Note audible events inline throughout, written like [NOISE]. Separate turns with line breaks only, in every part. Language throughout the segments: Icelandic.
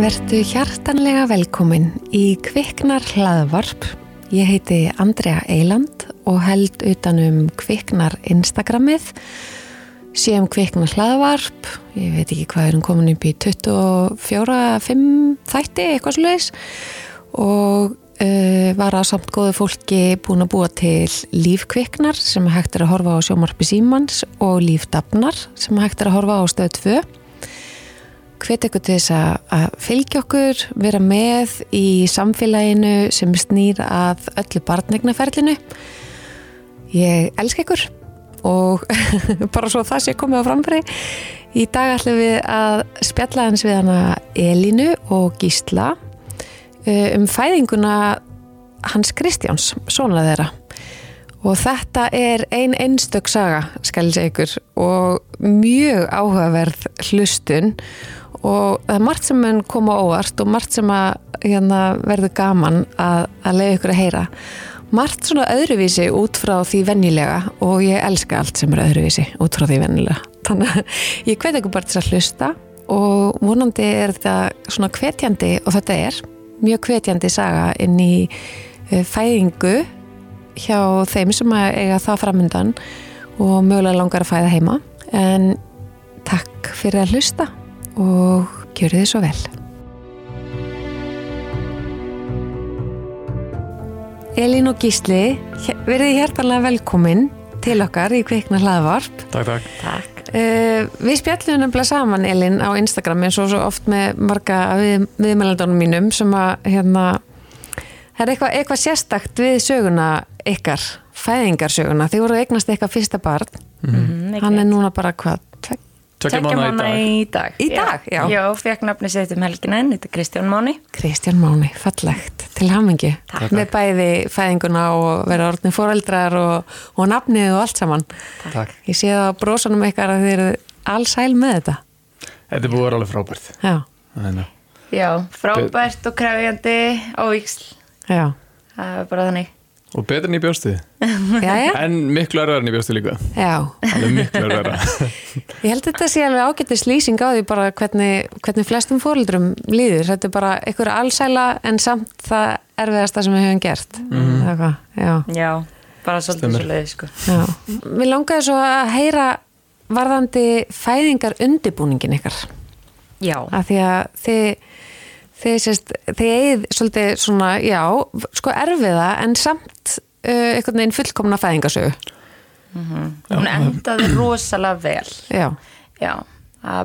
Vertu hjartanlega velkomin í Kviknar hlaðvarp. Ég heiti Andrea Eiland og held utanum Kviknar Instagramið. Séum Kviknar hlaðvarp, ég veit ekki hvað erum komin upp í 24-5 þætti, eitthvað sluðis. Og uh, var að samt góðu fólki búin að búa til lífkviknar sem hægt er að horfa á sjómarpi Símans og lífdabnar sem hægt er að horfa á stöð 2 hvet ekkur til þess að fylgja okkur, vera með í samfélaginu sem snýr að öllu barnegnaferlinu. Ég elska ykkur og [LAUGHS] bara svo það sé komið á framfæri. Í dag ætlum við að spjalla hans við hana Elinu og Gísla um fæðinguna hans Kristjáns, sónlega þeirra. Og þetta er ein einstök saga, skal ég segja ykkur, og mjög áhugaverð hlustun og það er margt sem mun koma óvart og margt sem að hérna, verður gaman að, að leiða ykkur að heyra. Margt svona öðruvísi út frá því vennilega og ég elska allt sem er öðruvísi út frá því vennilega þannig að [LAUGHS] ég hvet ekki bara til að hlusta og vonandi er þetta svona hvetjandi og þetta er mjög hvetjandi saga inn í uh, fæðingu hjá þeim sem eiga það framöndan og mögulega langar að fæða heima. En takk fyrir að hlusta og gjör þið svo vel. Elín og Gísli, verðið hjertalega velkomin til okkar í Kvikna hlaðvarp.
Takk, takk.
Takk. Uh, við spjallum nefnilega saman, Elín, á Instagram eins og svo oft með marga við, viðmælandunum mínum sem að hérna, það er eitthvað, eitthvað sérstakt við söguna ykkar, fæðingarsöguna. Þið voru eignast eitthvað fyrsta barn. Mm -hmm. Hann er núna bara hvað,
Tvekja mánu
í dag.
Í dag, já.
Já, fekk nafni sett um helgina en þetta er Kristján Máni.
Kristján Máni, fallegt. Til hamingi. Takk. Með bæði fæðinguna og vera orðin fóreldrar og, og nafnið og allt saman.
Takk.
Ég sé það á brósanum ykkar að þið eru allsæl með þetta.
Þetta er búið að vera alveg frábært.
Já.
Þannig.
Já, frábært og krefjandi á viksl.
Já.
Það er bara þannig.
Og betur en í bjóstuði.
Já, já.
En miklu erðar en í bjóstuði líka.
Já.
Alveg miklu erðar. [LAUGHS]
Ég held að þetta sé alveg ágættist lýsing á því bara hvernig, hvernig flestum fóröldrum líður. Þetta er bara einhverja allsæla en samt það erfiðasta sem við hefum gert.
Mm -hmm.
Já.
Já, bara svolítið svo leiði, sko.
Já. Mér langaði svo að heyra varðandi fæðingar undibúningin ykkar.
Já.
Af því að þið þið sést, þið eigið svolítið svona, já, sko erfiða en samt uh, einhvern veginn fullkomna fæðingasögu
mm -hmm. hún endaði rosalega vel
já,
já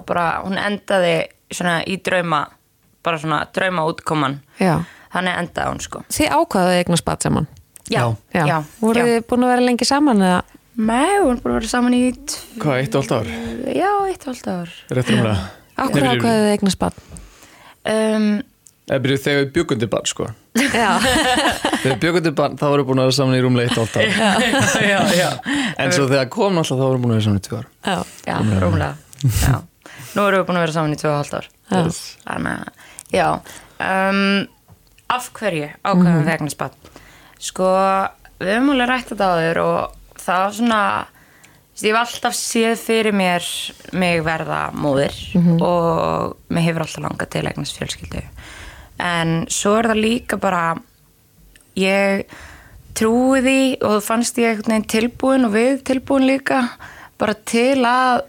bara, hún endaði svona í drauma bara svona drauma útkoman
já.
þannig endaði hún sko
þið ákvaðuði eignar spatt saman
já, já, já.
voru þið búin að vera lengi saman eða?
nei, við vorum búin að vera saman í
hvað, eitt og allt ár?
já, eitt og allt ár
réttum það
Akkur ákvaðuði eignar spatt?
Um,
Eða þegar við bjökundi barn sko.
Já. [LAUGHS]
Þegar við bjökundi barn þá vorum við búin að vera saman í rúmlega eitt og allt ár.
Já, [LAUGHS] já, já.
En svo þegar kom alltaf þá vorum við búin að vera saman í tvö ár.
Já,
já rúmlega. já. Nú erum við búin að vera saman í tvö og halvt ár.
Yes.
Þannig að, já. Um, Af hverju ákveðum við mm. vegna spatt Sko, við höfum alveg rætt þetta á þér og það var svona ég hef alltaf séð fyrir mér mig verða móðir mm -hmm. og mig hefur alltaf langað til eignast fjölskyldu en svo er það líka bara ég trúi því og fannst ég einhvern veginn tilbúin og við tilbúin líka bara til að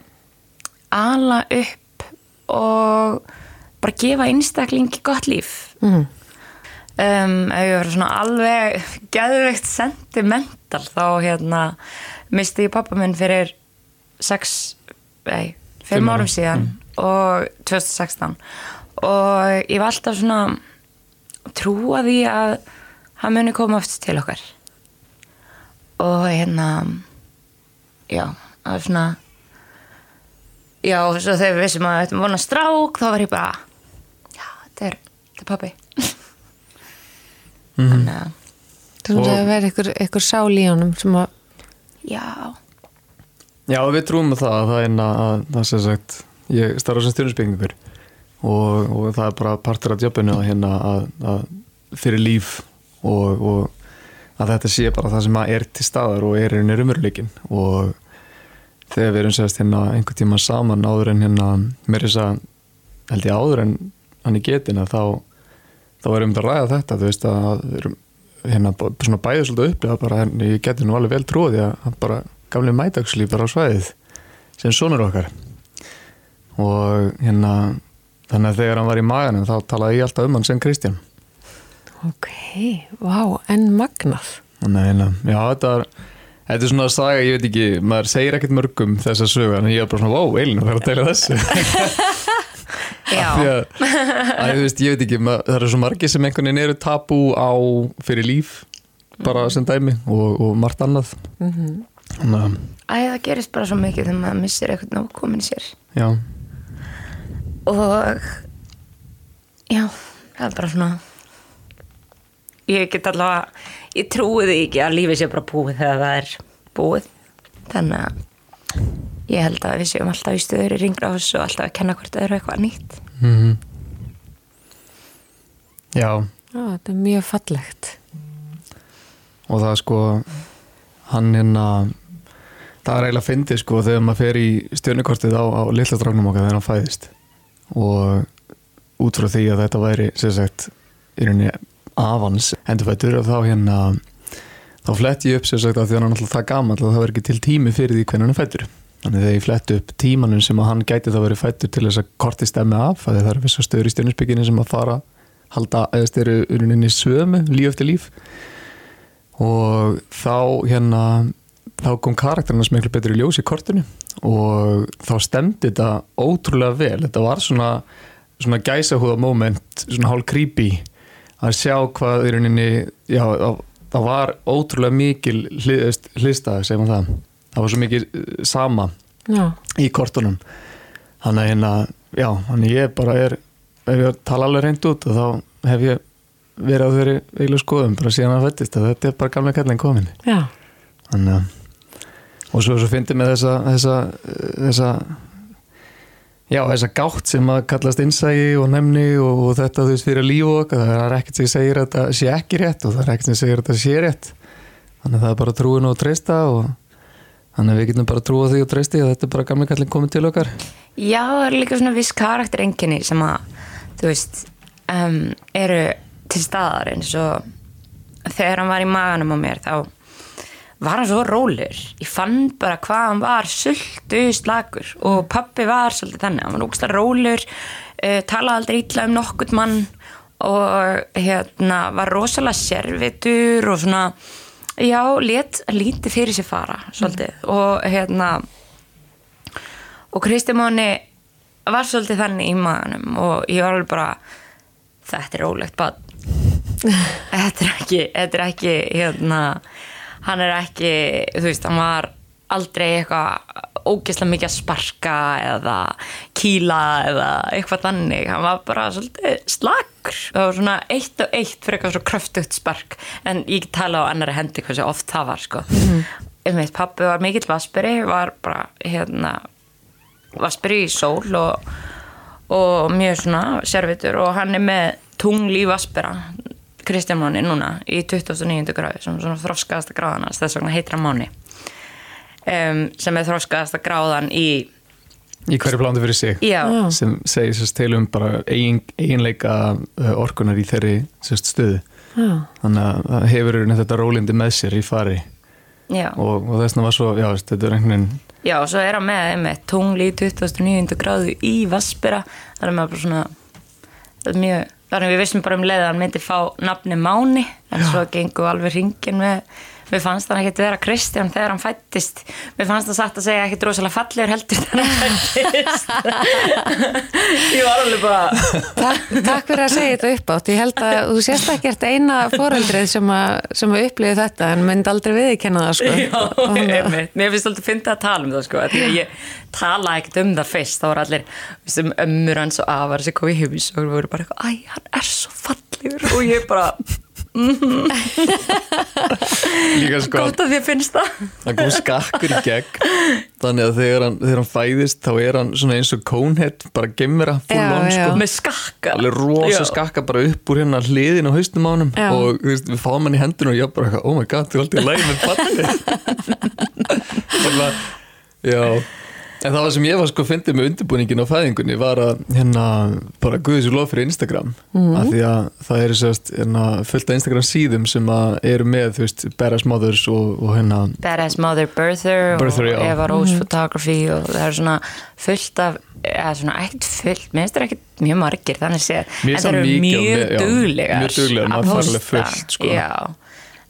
ala upp og bara gefa einstaklingi gott líf mm -hmm. um, ef ég verður svona alveg geðveikt sentimental þá hérna misti ég pappa minn fyrir 6, nei, 5 árum. síðan mm. og 2016 og ég var alltaf svona trúa því að hann muni koma oft til okkar. Og hérna já, það var svona já, og svo þegar við vissum að þetta var vona strák þá var ég bara já, þetta er, þetta er pappi
mm þannig að það er að vera einhver, einhver sál í honum sem að
Já.
Já, við trúum með það að það er að það sem sagt, ég starfa sem stjórnusbyggingur og, og það er bara partur af jobbinu að hérna að, að fyrir líf og, og að þetta sé bara það sem er til staðar og er einhvern umveruleikin og þegar við erum sérst hérna einhver tíma saman áður en hérna mér er þess að held ég áður en hann í getin að þá þá erum við að ræða þetta þú veist að við erum hérna svona bæðið svolítið upplifa bara en ég geti nú alveg vel trúið að hann bara gamli mætakslíf bara á svæðið sem sonur okkar og hérna þannig að þegar hann var í maganum þá talaði ég alltaf um hann sem Kristján
Ok, vá, en magnað.
Að hérna, já þetta er Þetta er svona að saga, ég veit ekki, maður segir ekkert mörgum þessa sögu, en ég er bara svona, wow, Eilin, það er að deila þessu. [LAUGHS]
Já,
að, [LAUGHS] að, veist, ég veit ekki, maður, það eru svo margir sem einhvern veginn eru tabú á fyrir líf, bara sem dæmi og, og margt annað. Þannig að,
Æ, það gerist bara svo mikið þegar maður missir eitthvað nóg komin í sér.
Já,
og já, það er bara svona ég get allavega ég trúi því ekki að lífið sé bara búið þegar það er búið. Þannig að ég held að við séum alltaf í stöður í ringrás og alltaf að kenna hvort öðru eitthvað nýtt.
Mm já,
Já, þetta er mjög fallegt.
og það er sko, hann hérna, það er eiginlega fyndið sko þegar maður fer í stjörnukortið á, á lillastráknum okkar þegar hann fæðist. Og út frá því að þetta væri sem sagt í rauninni avans endurfættur og þá hérna þá fletti ég upp sem sagt að því hann er alltaf það gammal að það verður ekki til tími fyrir því hvernig hann fættur þannig þegar ég fletti upp tímanum sem að hann gæti þá verið fættur til þess að korti stemmi af að það eru vissar stöður í stjörnusbygginu sem að fara halda eða styrir í rauninni sömu líf eftir líf. Og þá hérna þá kom karakterina sem miklu betur í ljós í kortinu og þá stemdi þetta ótrúlega vel. Þetta var svona, svona gæsahúða moment, svona hálf creepy að sjá hvað í rauninni já, það, var ótrúlega mikil hlið, hlistaði, segjum það það var svo mikil eh, sama
Já,
í kortunum. Þannig að hérna, já, þannig ég bara er ef ég tala alveg reynd út þá hef ég verið á þeirri eilu skoðum bara síðan að fættist að þetta er bara gamla kallin komin þannig að og svo, svo fyndi með þessa þessa, þessa já, þessa gátt sem að kallast innsægi og nefni og, og þetta þú veist fyrir líf og okkar, það er ekkert sem segir að þetta sé ekki rétt og það er ekkert sem segir að þetta sé rétt. Þannig að það er bara trúin og treysta og þannig að við getum bara trúið því og treysti að þetta er bara gamla kallin komin til okkar
Já, það eru líka svona viss karakterenginni sem að, þú veist, um, eru til staðar eins og þegar hann var í maganum á mér þá var hann svo rólur. Ég fann bara hvað hann var sultu slagur og pappi var svolítið þannig. Hann var úkslega rólur, uh, talaði aldrei illa um nokkurt mann og hérna var rosalega servitur og svona, já, let lítið fyrir sér fara svolítið. Og hérna og Kristi Máni var svolítið þannig í maðanum og ég var alveg bara þetta er ólegt bad [LAUGHS] þetta er ekki, þetta er ekki hérna, hann er ekki þú veist, hann var aldrei eitthvað ógeðslega mikið að sparka eða kýla eða eitthvað þannig, hann var bara svolítið slagur, það var svona eitt og eitt fyrir eitthvað svo kröftugt spark. En ég tala á annari hendi hversu oft það var sko, mm. einmitt pappi var mikill vasperi, var bara hérna vasperi í sól og, og mjög svona servitur og hann er með tungl í vaspera Kristján Máni núna í 29. gráði sem svona þroskaðasta gráðan hans. Þess vegna heitir hann Máni. Um, sem er þroskaðasta gráðan í
í hverju plándu fyrir sig.
Já,
Já.
sem segir sérst til um bara eigin, eiginleika uh, orkunar í þeirri sérst stöðu.
Já,
þannig að það hefur þetta rólindi með sér í fari.
Já.
og, og þessna var svo, já, þetta er einhvern veginn
já, og svo er hann með, með tungl í 29. gráðu í vaspera það er maður bara svona það er mjög, þannig við vissum bara um leið að hann myndi fá nafni Máni. En svo gengur alveg ringin með Mér fannst hann ekkert vera Kristján þegar hann fættist. Mér fannst það satt að segja ekkert rosalega fallegur heldur þegar hann fættist. [LAUGHS] ég var alveg bara...
Takk, takk fyrir að segja þetta upp átt. Ég held að þú sést ekkert eina foreldrið sem að, sem að upplifi þetta en myndi aldrei viðkenna það sko.
Já, einmitt. Mér finnst alltaf að finna að tala um það sko. Ég tala ekkert um það fyrst. þá voru allir sem ömmur hans og afar sem kom í hus og voru bara æ, hann er svo fallegur og ég bara,
líka sko
gott að því að finnst það.
það kom skakkur í gegn þannig að þegar hann, þegar hann fæðist þá er hann svona eins og conehead bara gemera full
Já,
on
já.
sko
Með skakka.
alveg rosa
Já.
skakka bara upp úr hérna hliðin á haustum á honum
Já.
og veist, við fáum hann í hendinu og ég bara oh my god, þú er alltaf í læg með falli Þannig að, já En það sem ég var sko fyndið með undirbúningin á fæðingunni var að hérna bara guðis úr lof fyrir Instagram mm. af því að það eru sérst hérna, fullt af Instagram síðum sem að eru með þú veist Badass Mothers og, og hérna
Badass Mother Birther,
Birther,
og Eva Rose Photography og það er svona fullt af eða svona ekkert fullt, mér finnst það ekkert mjög margir þannig
finnst
það eru mjög
og-
duglegar
mjög duglegar,
að
maður
posta.
fullt, sko.
já,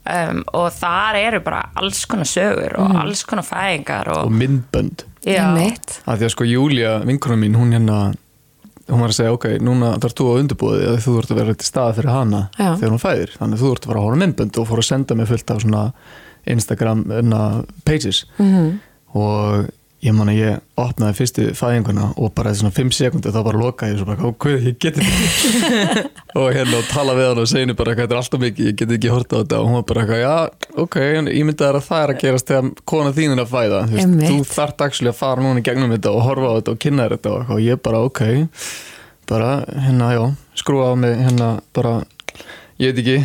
um, og þar eru bara alls konar sögur og alls konar fæðingar
og
og,
myndbönd. Af því að sko Júlia, vinkunum mín, hún hérna hún var að segja, ok, núna þarf þú að undirbúið að þú ert að vera til stað fyrir hana
Já.
þegar hún fæðir, þannig að þú ert að fara að hóra myndbönd og fór að senda mig fullt af svona Instagram enna, pages.
Mhm.
og ég man að ég opnaði fyrstu fæðinguna og bara þessi svona 5 sekundir þá bara lokaði ég svo bara, hvað, ég geti þetta [LAUGHS] og hérna og tala við hann og henni bara hvað þetta er alltaf mikið, ég geti ekki horta á þetta. Og hún var bara já, ok, ég myndi að það er að gerast þegar kona þín er að fæða.
Einmitt.
þú þarft actually að fara núna í gegnum þetta og horfa á þetta og kynna þér þetta og, og ég bara, ok. Bara, hérna, já, skrúa á mig hérna, bara, ég veit ekki.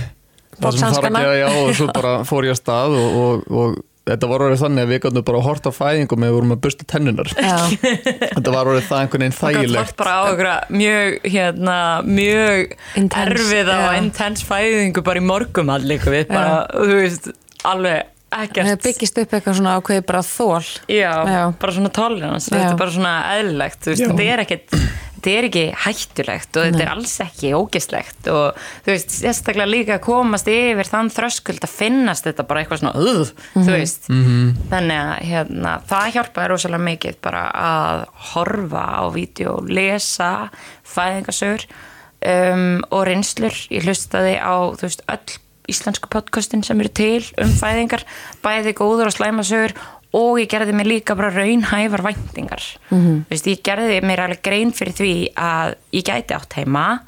Það sem þarf að
Boxhanskana.
gera, já, og svo bara fór ég að stað og, og, og þetta var orðið þannig að við gætum bara að horta fæðingum eða við vorum að bursta tennunar [LAUGHS] þetta var orðið það einhvern veginn
og gætt hort
þægilegt
bara á okkur mjög, hérna, mjög
Intense,
erfiða og
já.
intens fæðingu bara í morgum allir við bara, þú veist, alveg
það
ekkert
byggist upp eitthvað svona ákveði bara þól
Já,
Já.
bara svona tolerance,
Já.
þetta er bara svona eðlilegt, þú veist, þetta er ekkit þetta er ekki hættulegt og þetta er alls ekki ógislegt og þú veist, sérstaklega líka að komast yfir þann þröskuld að finnast þetta bara eitthvað svona uh, þú veist, þannig að hérna, það hjálpaði rosalega mikið bara að horfa á vídeo, lesa fæðingasögur um, og reynslur, ég hlustaði á þú veist, öll íslensku podcastin sem eru til um fæðingar bæði góður og slæmasögur og ég gerði mér líka bara raunhæfar væntingar. -hmm. Vist, ég gerði mér alveg grein fyrir því að ég gæti átt heima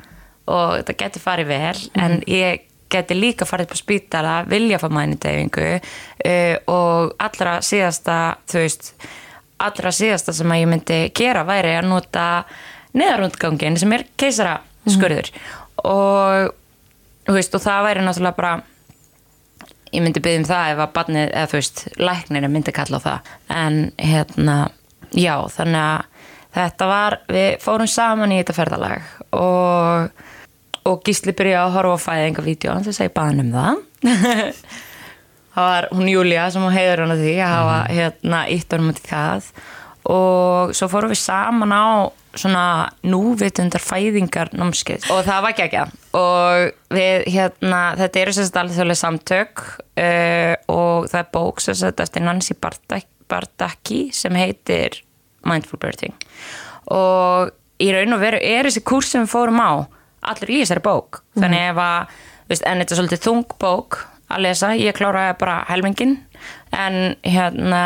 og þetta gæti farið vel en ég gæti líka farið på spítala vilja fá mænudeyfingu uh, og allra síðasta þú veist, allra síðasta sem að ég myndi gera væri að nota neðarundgangin sem er keisara skurður og, þú veist, og það væri náttúrulega bara ég myndi byggja um það ef að barnið, eða þú veist, læknir myndi kalla á það. En hérna, já, þannig að þetta var, við fórum saman í þetta ferðalag og, og Gísli byrjaði að horfa á fæðingavídeó þess að ég baði um það. [LAUGHS] Það var hún Júlia sem hún heiður hann að því að hafa hérna ítt honum til það og svo fórum við saman á svona núvitundar fæðingar námskeið. Og það var ekki ekki og við hérna, þetta eru sérst alveg þjóðlega samtök uh, og það er bók sérst eftir Nancy Bartaki sem heitir Mindful Birthing og í raun og veru er þessi kurs sem við fórum á allur í þessari bók. Þannig ef að, veist, en þetta er svolítið þung bók að lesa, ég kláraði bara helmingin en hérna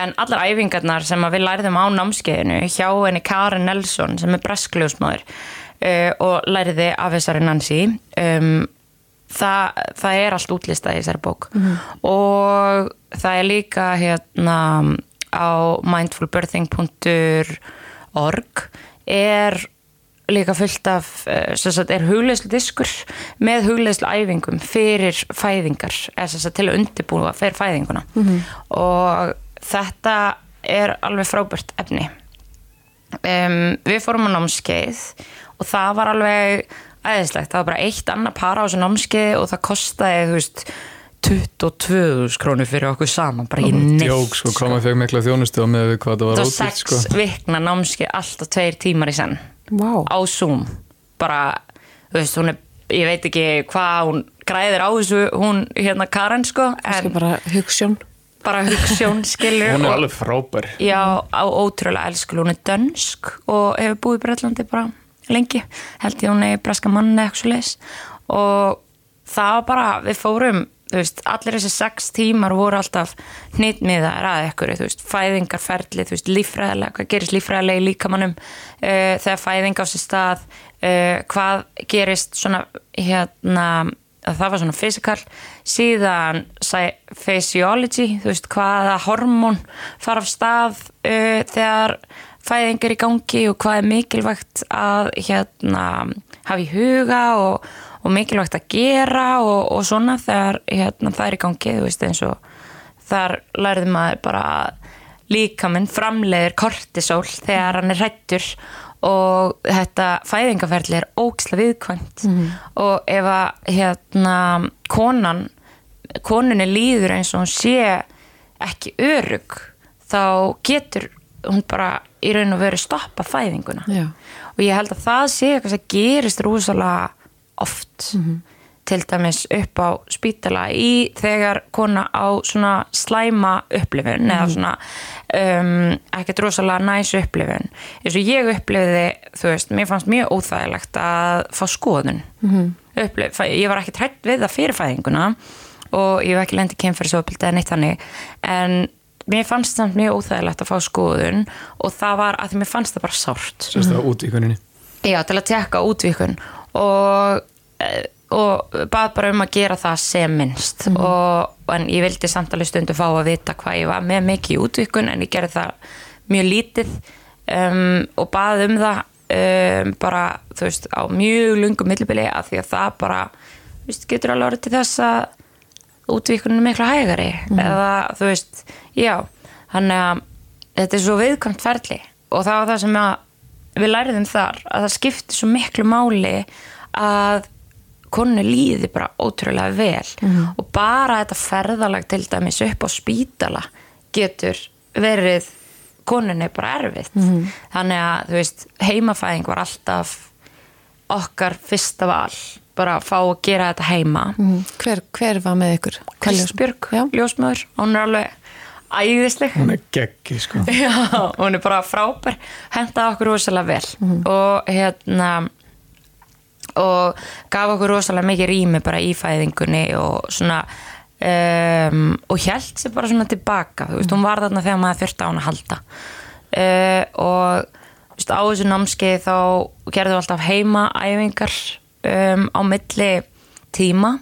en allar æfingarnar sem við læriðum á námskeiðinu hjá henni Karen Nelson sem er breskljósmaður uh, og læriði af þessari Nancy um, það, það er allt útlistað í þessari bók. Og það er líka hérna á mindfulbirthing.org er líka fullt af eh, sem sagt, er hugleðslu diskur með hugleðslu æfingum fyrir fæðingar eða sem sagt, til að undirbúa fyrir fæðinguna. Og þetta er alveg frábært efni. Um, við fórum á námskeið og það var alveg æðislegt, það var bara eitt annað para á þessu námskeið og það kostaði þú veist 22 krónu fyrir okkur saman bara ekki neitt
Jók, sko, hvað maður fekk mikla þjónustu á með hvað það var
það var
ótrútt,
sex
sko
vikna námskeið alltaf tveir tímar í senn.
Vá.
á Zoom. Bara, þú veist, hún er ég veit ekki hvað hún græðir á þessu hún, hérna Karen sko en
bara hugssjón
bara hugssjón skilur.
Hún er
og-
alveg frábær.
Já, á ótrúlega elskul, hún er dönsk og hefur búið í Breitlandi bara lengi, held ég hún er breska manni og það var bara, við fórum þú veist, allir þessi sex tímar voru alltaf hnitmiðar að ekkur þú veist, fæðingarferli, þú veist, líffræðilega hvað gerist líffræðilega í líkamannum uh, þegar fæðing á sér stað uh, hvað gerist svona hérna það var svona physical. Síðan physiology þú veist hvaða hormón fara af stað uh, þegar fæðing er í gangi og hvað er mikilvægt að hérna hafa í huga og, og mikilvægt að gera og, og svona þegar hérna, það er í gangi þú veist eins og þar lærði maður bara að líkaminn framleiðir kortisol þegar hann er hrættur og þetta fæðingaferli er ógislega viðkvæmt. Og ef að hérna konan konunni líður eins og hún sé ekki örug þá getur hún bara í raun og veru stoppa fæðinguna.
Já.
og ég held að það sé eitthvað sem gerist rúsalega oft til dæmis upp á spítala í þegar kona á svona slæma upplifun eða svona um, ekkert rosalega næs upplifun. Eins og ég upplifiði þú veist, mér fannst mjög óþægilegt að fá skoðun. Upplif, ég var ekki trætt við það fyrir fæðinguna og ég var ekki lendi kemfyrirsofbildi eða neitt þannig en mér fannst það mjög óþægilegt að fá skoðun og það var að mér fannst það bara sárt.
Sérst það út í kunninni
Já, til að tekka útvíkun og, eh, og bað bara um að gera það sem minnst. Og, en ég vildi samt alveg stundu fá að vita hvað ég var með mikið í útvíkun en ég gerði það mjög lítið um, og bað um það um, bara, þú veist, á mjög lungum millibili af því að það bara veist, getur alveg orðið til þess að útvíkunin er miklu hægari. Eða þú veist, já þannig að þetta er svo viðkvæmt ferli. Og það var það sem að við læriðum þar að það skipti svo miklu máli að konu líði bara ótrúlega vel. Og bara þetta ferðalag til dæmis upp á spítala getur verið konunni bara erfitt. Þannig að þú veist heimafæðing var alltaf okkar fyrsta val bara að fá að gera þetta heima.
Mhm. Hver, hver var með ykkur?
Kristbjörg, ljósmöður hún er alveg æðisleg.
Hún er geggi sko. [LAUGHS]
Já, hún er bara frábær hendaði okkur rosalega vel. Og hérna og gaf okkur rosalega mikið rými bara í fæðingunni og svona um, og held sér bara svona tilbaka þú veist, hún var þarna þegar maður þurfti á hún að halda. Uh, og þú veist, á þessu námskeið þá gerðum við alltaf heima æfingar um, á milli tíma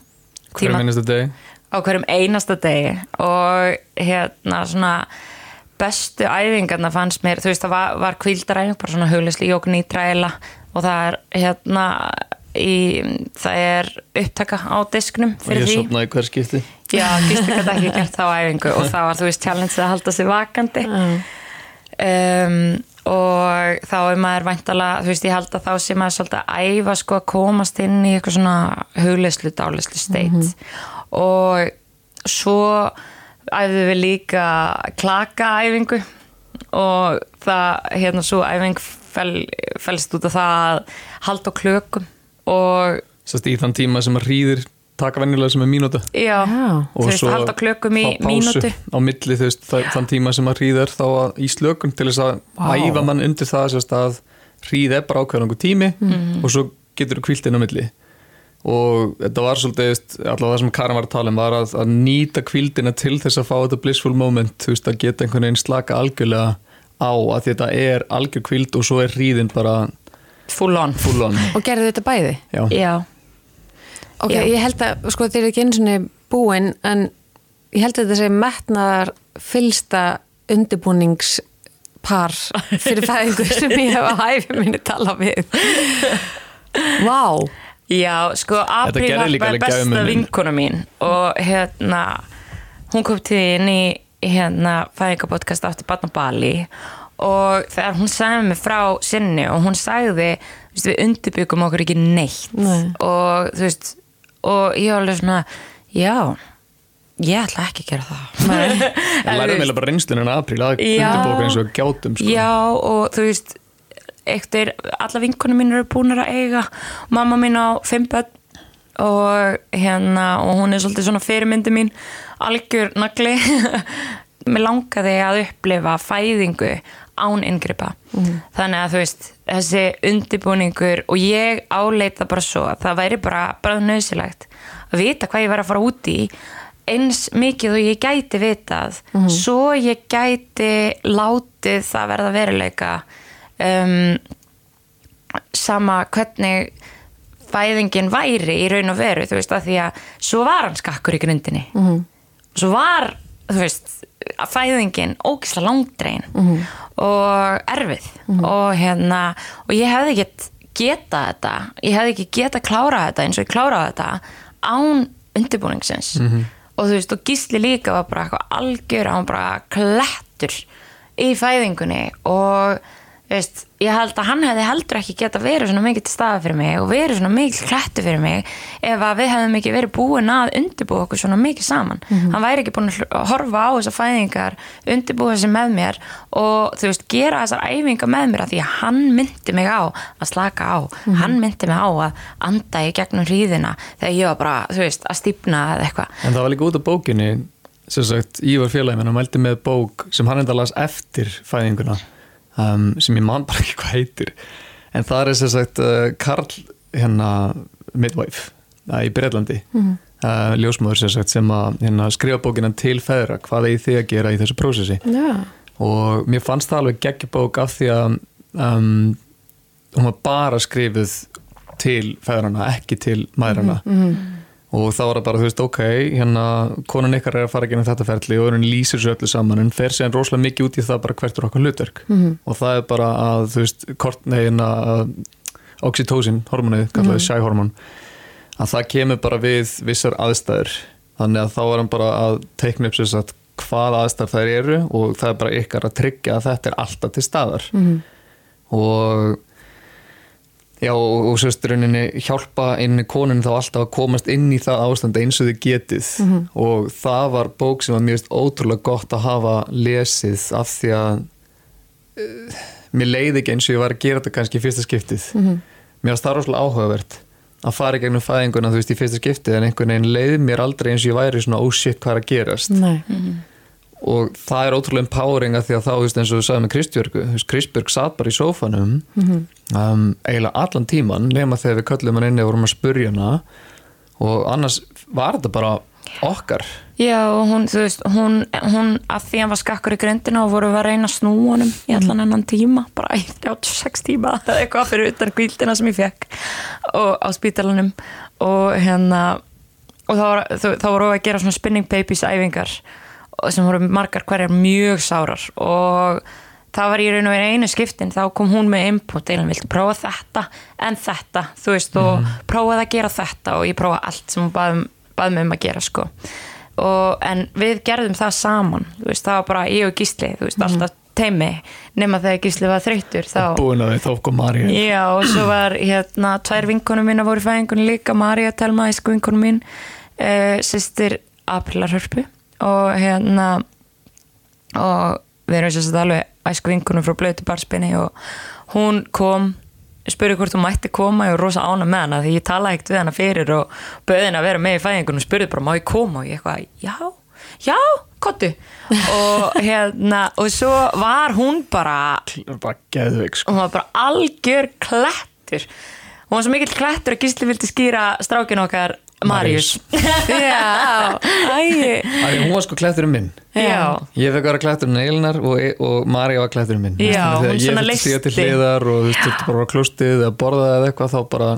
hverju minnstu deg
á hverjum einasta degi. Og hérna svona bestu æfingarna fannst mér þú veist það var, var kvildaræfing bara svona huglisli jókn í træla og það er hérna í, það er upptaka á disknum
og
fyrir
ég
því.
sopnaði hver skipti.
Já, Gisti gæti ekki gert þá æfingu og það var þú veist challenge að halda sig vakandi. Um, og þá er maður væntala, þú veist ég held að þá sé maður svolítið að æfa sko að komast inn í eitthvað svona hugleyslu, dáleyslu state. Og svo æfðum við líka klakaæfingu og það, hérna svo æfing fel, felst út af það að halda á klökum. og
sérst í þann tíma sem að rýðir taka venjulega sem er mínúta.
Já, þú veist að halda klökum í mínútu.
á milli þú veist, þann tíma sem að rýðir þá að, í slökun til þess að
Vá.
æfa mann undir það sérst að rýð er bara ákveðan tími
Mhm.
og svo getur þú kvílt inn á milli. Og þetta var svolítið allavega það sem Karin var að tala um var að, að nýta kvíldina til þess að fá þetta blissful moment þú veist, að geta einhvern veginn slaka algjörlega á að þetta er algjör kvíld og svo er rýðin bara
full on
full on
Og gerðu þetta bæði?
já,
já,
Ok,
Já.
ég held að, sko, þeir eru ekki einu sinni búin, en ég held að þetta sé metnaðar fylsta undirbúningspar fyrir fæðingu sem ég hef að hæfi minni tala við. Vá,
Já, sko, Apríl er
alveg
besta vinkona mín og hérna hún kom til inn í hérna fæðingapodcast aftur Batna Bali og þegar hún sagði mig frá sinni og hún sagði þú veist, við undirbyggum okkur ekki neitt.
Nei.
og þú veist og ég var alveg svona, já ég ætla ekki að gera það.
Ég lærði meila bara reynslunum að apríl að undirbóka eins og gjátum sko.
Já og þú veist eittir, alla vinkunum mín eru búinir að eiga mamma mín á fimm börn og hérna og hún er svolítið svona fyrirmyndi mín algjör nagli. [LAUGHS] Mér langaði að upplifa fæðingu án inngripa. Þannig að þú veist þessi undibúningur og ég áleita bara svo að það væri bara, bara nöðsilegt að vita hvað ég væri að fara út í eins mikið og ég gæti vitað svo ég gæti látið það verða veruleika. Um, sama hvernig fæðingin væri í raun og veru þú veist að því að svo var hann skakkur í grundinni -hmm. svo var þú veist fæðingin ógislega langdrein -hmm. og erfið. Og hérna og ég hefði ekki geta þetta ég hefði ekki geta klára þetta eins og ég kláraði þetta án undirbúningsins. Og þú veist og gísli líka var bara eitthvað algjör hann var bara klettur í fæðingunni og veist, ég held að hann hefði heldur ekki geta verið svona mikið til staða fyrir mig og verið svona mikið klættu fyrir mig ef að við hefðum ekki verið búin að undirbúa okkur svona mikið saman. Hann væri ekki búin að horfa á þessar fæðingar undirbúa þessi með mér og þú veist, gera þessar æfingar með mér að því að hann myndi mig á að slaka á. Hann myndi mig á að anda í gegnum hríðina þegar ég var bara, þú veist, að stípna eða eitthvað.
En það var líka út af bókinni sem sagt, Ívar félagin hann mældi með bók sem hann enda las eftir fæðinguna um, sem ég man bara ekki hvað heitir. En það er sem sagt uh, Karl hérna midwife uh, í Breitlandi mm uh, ljósmóður sem sagt sem að hérna, skrifa bókina til feðra hvað eigi þið að gera í þessu prósessi.
Já.
og mér fannst það alveg geggjubók af því að um, hún var bara skrifuð til feðrana, ekki til mæðrana og þá var það bara, þú veist, ok hérna, konan ykkar er að fara genið þetta ferli og hún lýsir sér öllu saman en fer sér rosalega mikið út í það bara hvert er okkar hlutverk -hmm. og það er bara að, þú veist, kort negina oxytocin, hormonið, kallaði mm hormón að það kemur bara við vissar aðstæður þannig að þá er hann bara að teikna upp sér satt hvað aðstæður þær eru og það er bara ykkar að tryggja að þetta er alltaf til staðar -hmm. og Já og, og sérsturinninni hjálpa einni konun þá alltaf að komast inn í það ástand eins og þið getið. Og það var bók sem var mjög ótrúlega gott að hafa lesið af því að uh, mér leiði ekki eins og ég var að gera þetta kannski í fyrsta skiptið. Mér varst það rosalega áhugavert að fara í gegnum fæðinguna þú veist í fyrsta skiptið en einhvern veginn leiði mér aldrei eins og ég væri svona oh shit hvað er að gerast?
Nei.
Og það er ótrúlega empowering að því að þá, veist, eins og við sagðum með veist, Kristbjörg satt bara í sófanum um, eiginlega allan tíman nema þegar við köllum hann inni og vorum að spurja hana. Og annars var þetta bara okkar.
Já, hún, þú veist, hún, hún að því hann var skakkur í grindina og voru að reyna að snúa honum í allan ennan tíma bara í 36 tíma [LAUGHS] eða eitthvað fyrir utan kvíldina sem ég fekk og á spítalanum. Og hérna og þá, var, þá, þá voru að gera svona spinning babies æfingar sem voru margar hverjar mjög sárar. Og það var í raun og veru einu skiptin þá kom hún með input eða viltu prófa þetta? En þetta þú veist og prófaði að gera þetta og ég prófa allt sem hún baði, baði mig um að gera sko. Og, en við gerðum það saman þú veist, það var bara ég og Gísli þú veist, alltaf teimi nema þegar Gísli var þreyttur þá
búin að við kom Marja
Já, og svo var hérna tvær vinkonum mín að voru í fæðingunni líka Marja Telma, æsku vinkonum mín uh, sýstir Aprilar Hörpu og hérna og við erum sérst alveg æsku vinkonum frá blötu barspinni og hún kom spurði hvort hún mætti koma ég var rosa ána með hana því ég talaði ekkert við hana fyrir og henni að vera með í fæðingunum og spurði bara má ég koma? Og ég eitthvað já, já, kottu og [LAUGHS] hérna og svo var hún bara
bara geðveik sko.
hún var bara algjör klettur. Hún var svo mikill klettur að Gísli vildi skýra strákin okkar Marius. [LAUGHS] Já, ægi
hún var sko klætturinn minn.
Já,
ég fekk að vera klætturinn Eilinar og, og Marja var klætturinn minn.
Já,
að
hún
þegar
svona
ég fyrir stíða til
leysti.
hliðar og þú veist, þurfti bara að klústið eða borða eða eitthvað þá bara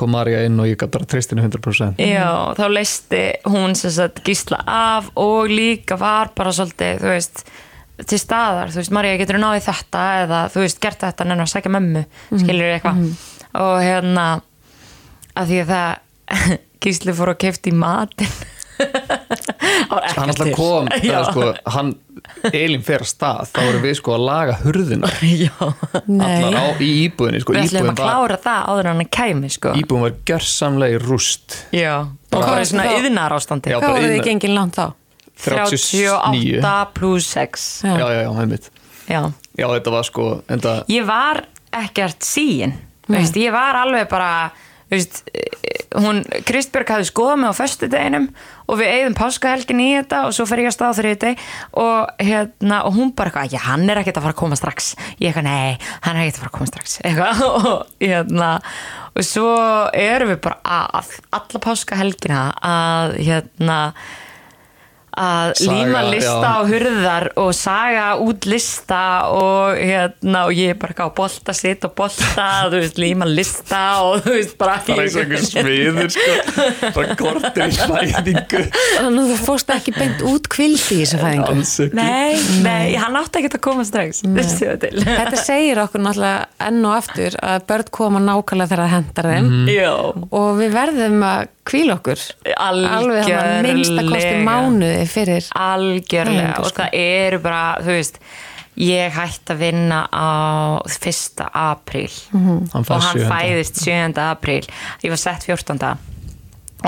kom Marja inn og ég gæti bara tristinu 100%
já, þá leisti hún sem sagt Gísla af og líka var bara svolítið, þú veist til staðar, þú veist, Marja getur náði þetta eða þú veist, gert þetta nennar að sækja mömmu skilur eitthvað? Og hérna að því að það Gísli fór að kefti í matinn. [LAUGHS]
Hann alltaf kom sko, hann, Elin fer að stað þá erum við sko að laga hurðina [LAUGHS]
Já,
allar á, í íbúðinni sko,
við ætlum að
var,
klára það áður en hann kæmi sko.
Íbúðin var gjörsamlega í rúst.
Já, og
Bara-
hvað er svona yðnar ástandi
Já,
Hvað voruð þið gengin langt þá?
39
38 pluss 6
já, já, já, einmitt.
Já,
já, þetta var sko enda,
ég var ekkert síin veist, ég var alveg bara veist, eh, hún, Kristbjörg hafði skoðað mig á föstudeginum og við eigðum páskahelgin í þetta og svo fer ég að stað þrjöði deg og, hérna, og hún bara eitthvað, já hann er ekkert að fara að koma strax. Ég eitthvað, nei, hann er ekkert að fara að koma strax. [LAUGHS] Eitthvað og, hérna, og svo erum við bara að alla páskahelgina að hérna að
Saga,
líma lista
já.
á hurðar og saga út lista og hérna og ég er bara á bolta sitt og bolta, [LAUGHS] þú veist, líma lista og þú veist, bara
bara eins og einhver smiður sko, [LAUGHS] bara kortir í fæðingu.
Þannig að þú fórst ekki beint út kvildi í þessu fæðingu?
Nei, nei, hann átti ekki að koma strax það
Þetta segir okkur náttúrulega enn og aftur að börn koma nákvæmlega þegar það hendar þeim.
Já,
og við verðum að kvíla okkur alveg þannig að minnsta kosti mánuði fyrir
algjörlega og
sko.
það eru bara, þú veist ég hætti að vinna á 1. apríl
Hann
og hann
7.
fæðist 7. apríl ég var sett 14.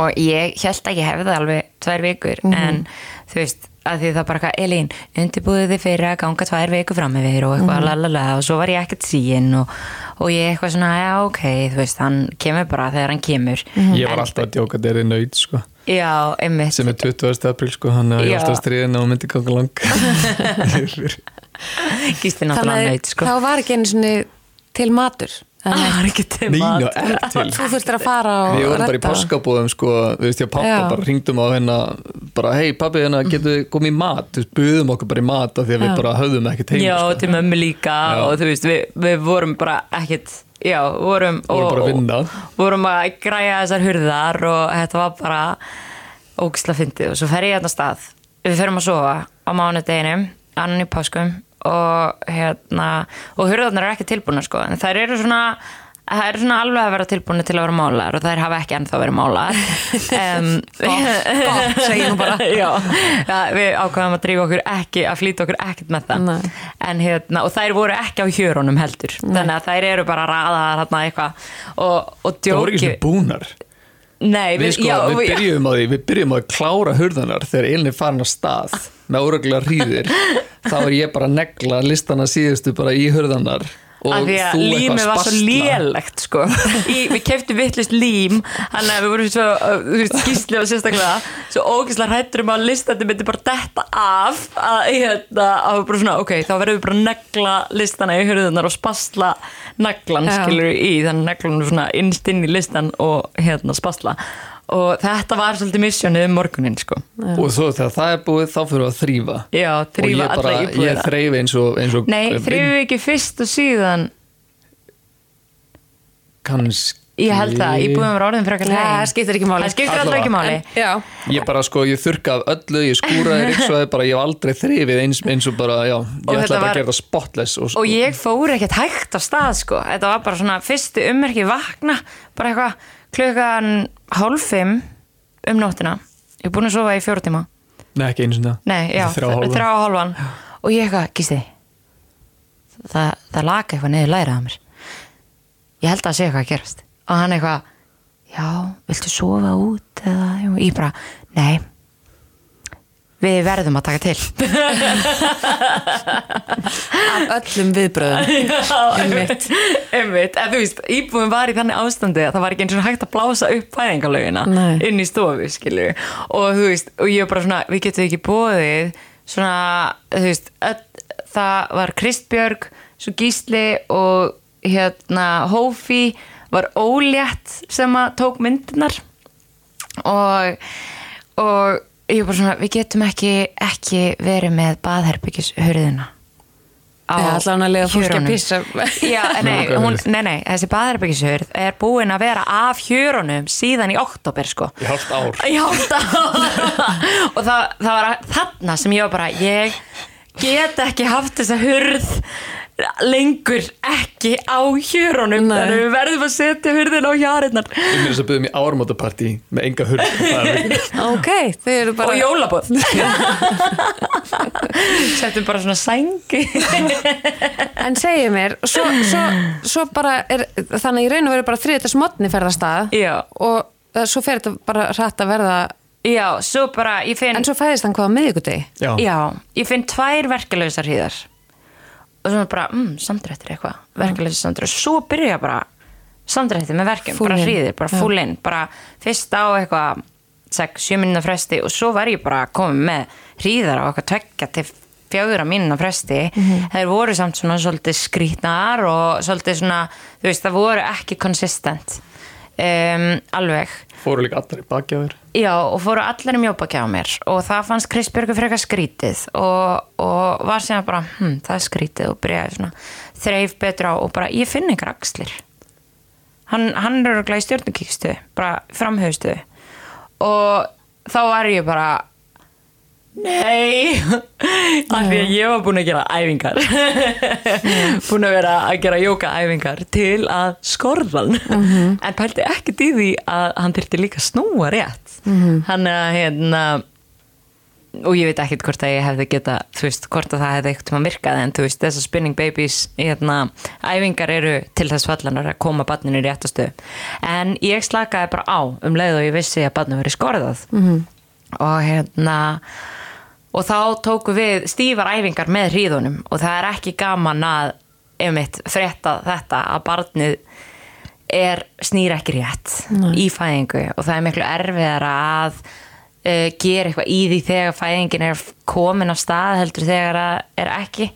og ég held að ég hefði alveg tvær vikur en þú veist að því það bara eitthvað, Elín, undirbúðu þið fyrir að ganga tvær vikur fram með þér og eitthvað lalala og svo var ég ekkert síinn og, og ég eitthvað svona, já ok, þú veist hann kemur bara þegar hann kemur.
Ég var alltaf að djóka að það er nöyt sko.
Já, einmitt.
Sem er 20. apríl sko hann er alltaf stríðin og myndi ganga lang [LAUGHS]
Þannig
náttúrulega
að
nöyt sko.
þá var ekki einu svona til matur
það
Þannig
var ekki til mat.
er til.
Þú þurftir að fara og
Við vorum bara í páskabóðum sko, við veist ég að pappa bara ringdum á hérna bara hei pappi hérna getur við komið í mat? Við buðum okkur bara í mat af því að við bara höfðum ekkert heim
já,
sko.
til mömmu líka
Já.
og þú veist, við, við vorum bara ekkert já, vorum,
Vorum bara að vinna.
og vorum að græja þessar hurðar og þetta var bara ógisla fyndið. Og svo fer ég hérna stað. Við ferum að sofa á mánudeginum annan í páskum og hérna og hurðarnar eru ekki tilbúna sko. En þær eru svona það eru svona alveg að vera tilbúinu til að vera málar og þær hafa ekki ennþá verið málar um, [LAUGHS]
Gott, gott, segi ég nú bara. [LAUGHS]
já, [LAUGHS] ja, við ákveðum að drífa okkur ekki að flýta okkur ekkert með það.
Nei.
en hérna, og þær voru ekki á hjörunum heldur. Þannig að þær eru bara raðaðar hérna eitthvað. Og, og
það voru ekki
djóki
svona búnar
Nei,
við, sko,
já,
við byrjum því, við byrjum að klára hurðanar þegar Elin er farin á stað með óreglega hríðir [LAUGHS] þá er ég bara að negla listana síðustu bara í hurðanar og
að að
þú eitthvað
límið var svo
spasla.
lélegt sko. [LAUGHS] í, við keftum vittlust lím þannig að við vorum svo uh, skýsli og sérstaklega svo ógeðslega hrættur um að listandi myndi bara detta af að, hérna, að við bara svona, ok, þá verðum við bara að negla listana í hörðunar og spasla neglan
Já.
skilur í þannig að neglan er svona innst inn í listan og hérna spasla. Og þetta var svolítið missjónið um morgunin sko.
og svo þegar það er búið þá fyrir við að þrýfa
já,
og
þrýfa
ég
alla
bara, ég
íbúðina
þreif eins og, eins og
Nei, þrýfum við ekki fyrst og síðan.
Kannski
Ég held það, íbúðum var orðin fyrir
Nei, það skiptir ekki máli.
Það skiptir alltaf ekki máli.
Já,
Ég bara sko, ég þurrka af öllu, ég skúraði [LAUGHS] ríksvæði bara, ég hef aldrei þrifið eins, eins og bara, já, ég
þetta
ætla bara
var-
að gera það spotless og,
Og ég fór ekkert hægt á stað sko. Þetta var bara svona fyrstu ummerki vakna Bara eitthvað klukkan hálf fimm um nóttina. Ég er búin að sofa í fjóra tíma.
Nei, ekki einu sinna
Nei, já,
Þrjá og hálfan.
og hálfan. Og ég eitthvað, gísti Það, það laka eitthvað Ég held að það sé eitthvað að gerast Og hann eitthvað Já, viltu sofa út eða? Ég bara, nei Við verðum að taka til.
Af öllum viðbröðum [LAUGHS]
einmitt, einmitt. En þú veist, íbúin var í þannig ástandi að það var ekki eins og hægt að blása upp fæðingalögina
Nei.
inn í stofu, skilur og þú veist, og ég var bara svona, við getum ekki bóðið svona, þú veist öll, það var Kristbjörg svo Gísli og hérna Hófi var ólétt sem að tók myndinar og og ég var bara svona, við getum ekki ekki verið með baðherbyggishurðina á hjörunum. Já, [LAUGHS] nei, hún, nei, nei, þessi baðherbyggishurð er búin að vera af hjörunum síðan í oktober sko.
Í hálft ár.
Já, það, og það, það var þarna sem ég var bara ég get ekki haft þessa hurð lengur ekki á hjörunum.
Nei.
þannig við verðum að setja hurðin á hjarinnar
mér þess að byrja mér áramótapartí með enga hurð. [LAUGHS] Er
Ok, þau eru bara
og jólabóð. [LAUGHS] Settum bara svona sængi. [LAUGHS]
En segið mér, svo, svo, svo bara er, þannig í raun og veru bara þriðdags modni ferðast að
Já.
og uh, svo fer þetta bara hrætt að verða
já, svo bara ég finn
en svo fæðist hann hvað á miðvikudegi?
Já,
Já, ég finn tvær verkeflausar hríðar og svona bara, mm, samdrættir eitthvað. Verkeflausar samdrættir, svo byrja bara samdrættir með verkefum,
Full
bara hríðir bara full in, bara fyrst á eitthvað 6-7 minna fresti og svo var ég bara komið með hríðar á eitthvað tvekja til fjögura mínuna fresti.
Mhm.
þeir voru samt svona svolítið skrítnar og svolítið svona, þú veist, það voru ekki consistent um, alveg.
Fóru líka allar í baki á þér?
Já, og fóru allir í mjóbaki á mér. Og það fannst Kristbjörgu frekar skrítið. Og, og var sem bara, hm, það er skrítið. Og byrjaði svona þreif betur á og bara, ég finn einhver axlir. Hann, hann er örgulega í stjórnukíkstu bara framhauðstu og þá var ég bara Nei. Af því að ég var búin að gera æfingar. Búin að vera að gera jókaæfingar til að skorðan en pælti ekkert í því að hann þyrfti líka snúa rétt. Hann að hérna og ég veit ekkert hvort að ég hefði geta þú veist, hvort að það hefði eitthvað virkað en þú veist, þessar spinning babies hérna, æfingar eru til þess fallanar að koma barninu í réttastu en ég slakaði bara á um leið og ég vissi að barninu verið skorðað. -hmm. og hérna og þá tóku við stífar æfingar með hríðunum. Og það er ekki gaman að einmitt frétta þetta að barnið er snýr ekki rétt
Nei.
í fæðingu. Og það er miklu erfiðara að uh, gera eitthvað í því þegar fæðingin er komin á stað heldur þegar það er ekki.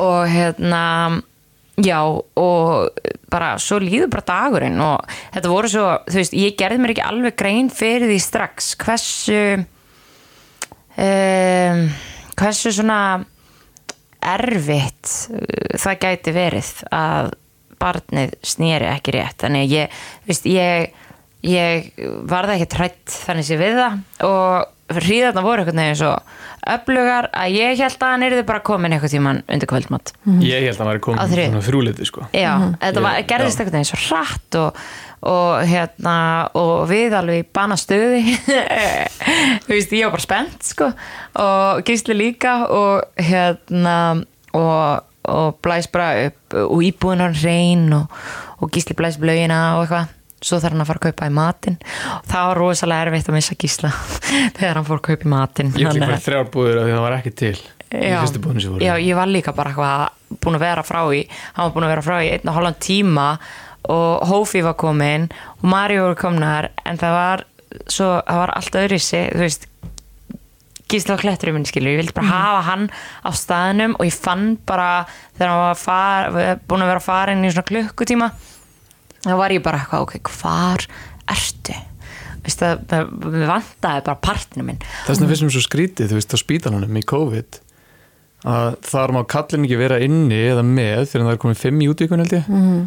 Og hérna já og bara svo líður bara dagurinn. Og þetta voru svo, þú veist, ég gerði mér ekki alveg grein fyrir því strax hversu um, hversu svona erfitt uh, það gæti verið að barnið snýri ekki rétt. Þannig að ég, þú veist, ég ég varði ekki trætt þannig sé við það og hríðarna voru eitthvað neginn svo öflugar að ég held að hann yrði bara komin eitthvað tíman undir kvöldmatt
Ég held að hann væri
Á
komin þrjúliti sko.
Já, þetta var, gerðist eitthvað neginn svo hratt og, og hérna og við alveg í bana stöði [LAUGHS] þú veist, ég var bara spennt sko. Og gísli líka og hérna og, og blæs bara upp og íbúin var reyn og, og gísli blæs upp laugina og eitthvað. Svo þarf hann að fara að kaupa í matinn. Og það var rosalega erfitt að missa gísla [LAUGHS] þegar hann fór að kaupa í matinn.
Ég
að-
bara þrjár búður að því það var ekki til
Já, já, ég var líka bara búin að vera frá í hann var búin að vera frá í einn og hálfan tíma og Hófi var komin og Mario voru komnar en það var svo, það var allt öðru sig þú veist Gísla á kletturinn minn skilur, ég vildi bara hafa hann á staðnum og ég fann bara þegar hann var far, búin að vera farin í svona klukkutíma þá var ég bara eitthvað, ok, hvar ertu? Það, það við vantaði bara partinu minn
Þess vegna finnst mér svo skrítið, þú veist, á spítalunum í COVID að þar má kallin ekki vera inni eða með fyrir að það er komið fimm í útvíkun held ég
Mhm.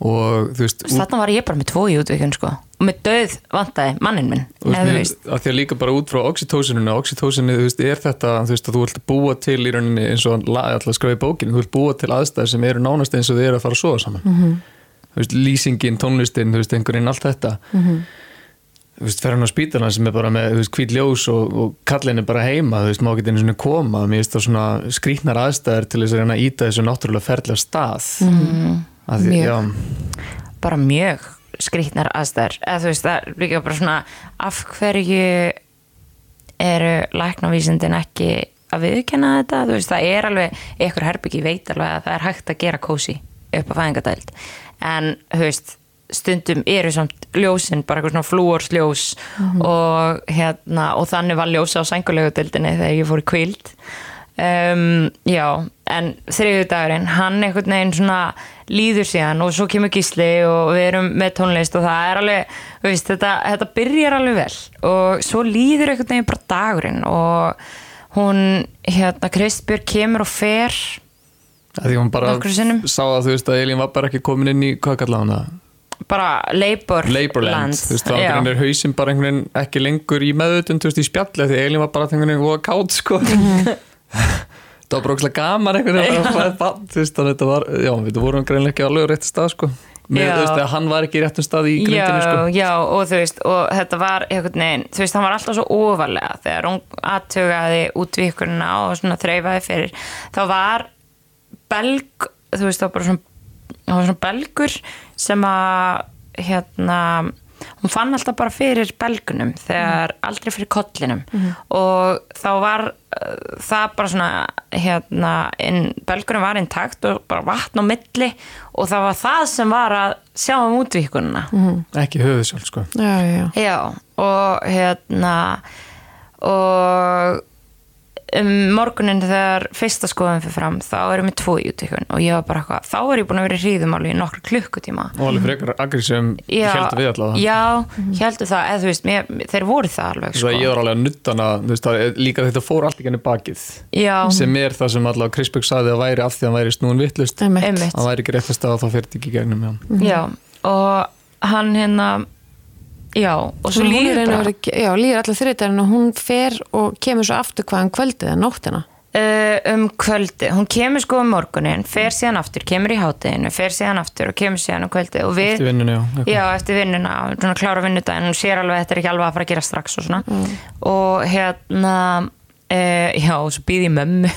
Og þú veist,
Þarna var ég bara með tvo í útvikun sko og með döð vantaði mannin minn
veist,
veist.
að því að líka bara út frá oxytósininu oxytósinu, þú veist, er þetta þú veist, að þú vilt búa til í rauninni eins og alltaf skræði bókinu, þú vilt búa til aðstæður sem eru nánast eins og þið eru að fara að sofa saman
Mhm.
þú veist, lýsingin, tónlistin þú veist, einhverjinn, allt þetta
Mhm.
þú veist, fer hann á spítalana sem er bara með, þú veist, hvít ljós og, og kallin er bara heima, þú veist, má ekki einu svona koma mér finnst það svona skrýtnar aðstæður til þess að mm. því,
Mjög.
já,
bara mjög skrýtnar aðstæður. Eða þú veist það er líka bara svona af hverju eru læknavísindin ekki að viðkenna þetta, þú veist það er alveg ykkur herbyggi veit alveg að það er hægt að gera kósi upp á fæðingadæld en þú veist stundum eru samt ljósin bara eitthvað svona flúorsljós og hérna og þannig var ljósa á sængulegudildinni þegar ég fór í kvíld um, já, en þriðu dagurinn hann einhvern veginn svona líður síðan og svo kemur gísli og við erum með tónlist og það er alveg veist, þetta, þetta byrjar alveg vel og svo líður einhvern veginn bara dagurinn og hún hérna Kristbjörg kemur og fer
að því hún bara sá að þú veist að Elín var bara ekki komin inn í, hvað kallaði hún það?
bara Labour
Labourland, þú veist, þá er hausinn bara einhvern veginn ekki lengur í meðutund, þú veist, í spjalli því Elín var bara einhvern veginn voða kátt, sko. [LAUGHS] [LAUGHS] það var bara ógslag gaman einhvern veginn bara að fæða bann, þú veist, þannig að þetta var já, við vorum greinlega ekki alveg á rétt stað, sko. Með, þú veist, að hann var ekki í réttum stað í grindinu,
já,
sko.
já, og þú veist og þetta var einhvern veginn, þú veist, hann var alltaf svo ofalega þegar hún aðtugaði útvíkurna og svona þreifaði fyrir þá var belg þú veist, var bara svona svona belgur sem að hérna hún fann alltaf bara fyrir belgunum þegar aldrei fyrir kollinum. Og þá var uh, það bara svona hérna, inn, belgunum var intakt og bara vatn á milli og það var það sem var að sjá um útvíkununa
ekki höfuð sjálf, sko.
Já, já,
Já, og hérna og um morgunin þegar fyrsta skoðum fyrir fram þá erum við tvo í útíkun og ég var bara eitthvað, þá er ég búin að vera í hríðumáli í nokkru klukkutíma.
Og alveg frekar agressum heldur við allavega
Já, heldur það, eða þú veist mér, þeir voru það alveg sko.
að ég var alveg að nutta hana, þú veist, það líka þetta fór allt ekki henni bakið
Já,
sem er það sem allavega Krispjök saði að væri af því að hann væri snúin vittlust hann væri ekki rétt að þá fyrir þetta ekki í gegnum
Já, og hann hérna Já, og svo líður
verið, já, líður allir þriðdærin og hún fer og kemur svo aftur hvaðan kvöldið eða nóttina.
Uh, um kvöldi, hún kemur sko um morgunin fer síðan aftur, kemur í hátteginu fer síðan aftur og kemur síðan um kvöldi og við,
eftir vinnunni, já,
já, eftir vinnuna svona klára vinnudaginn, hún sér alveg að þetta er ekki alveg að fara að gera strax og svona. Og hérna uh, já, og svo býð ég mömmu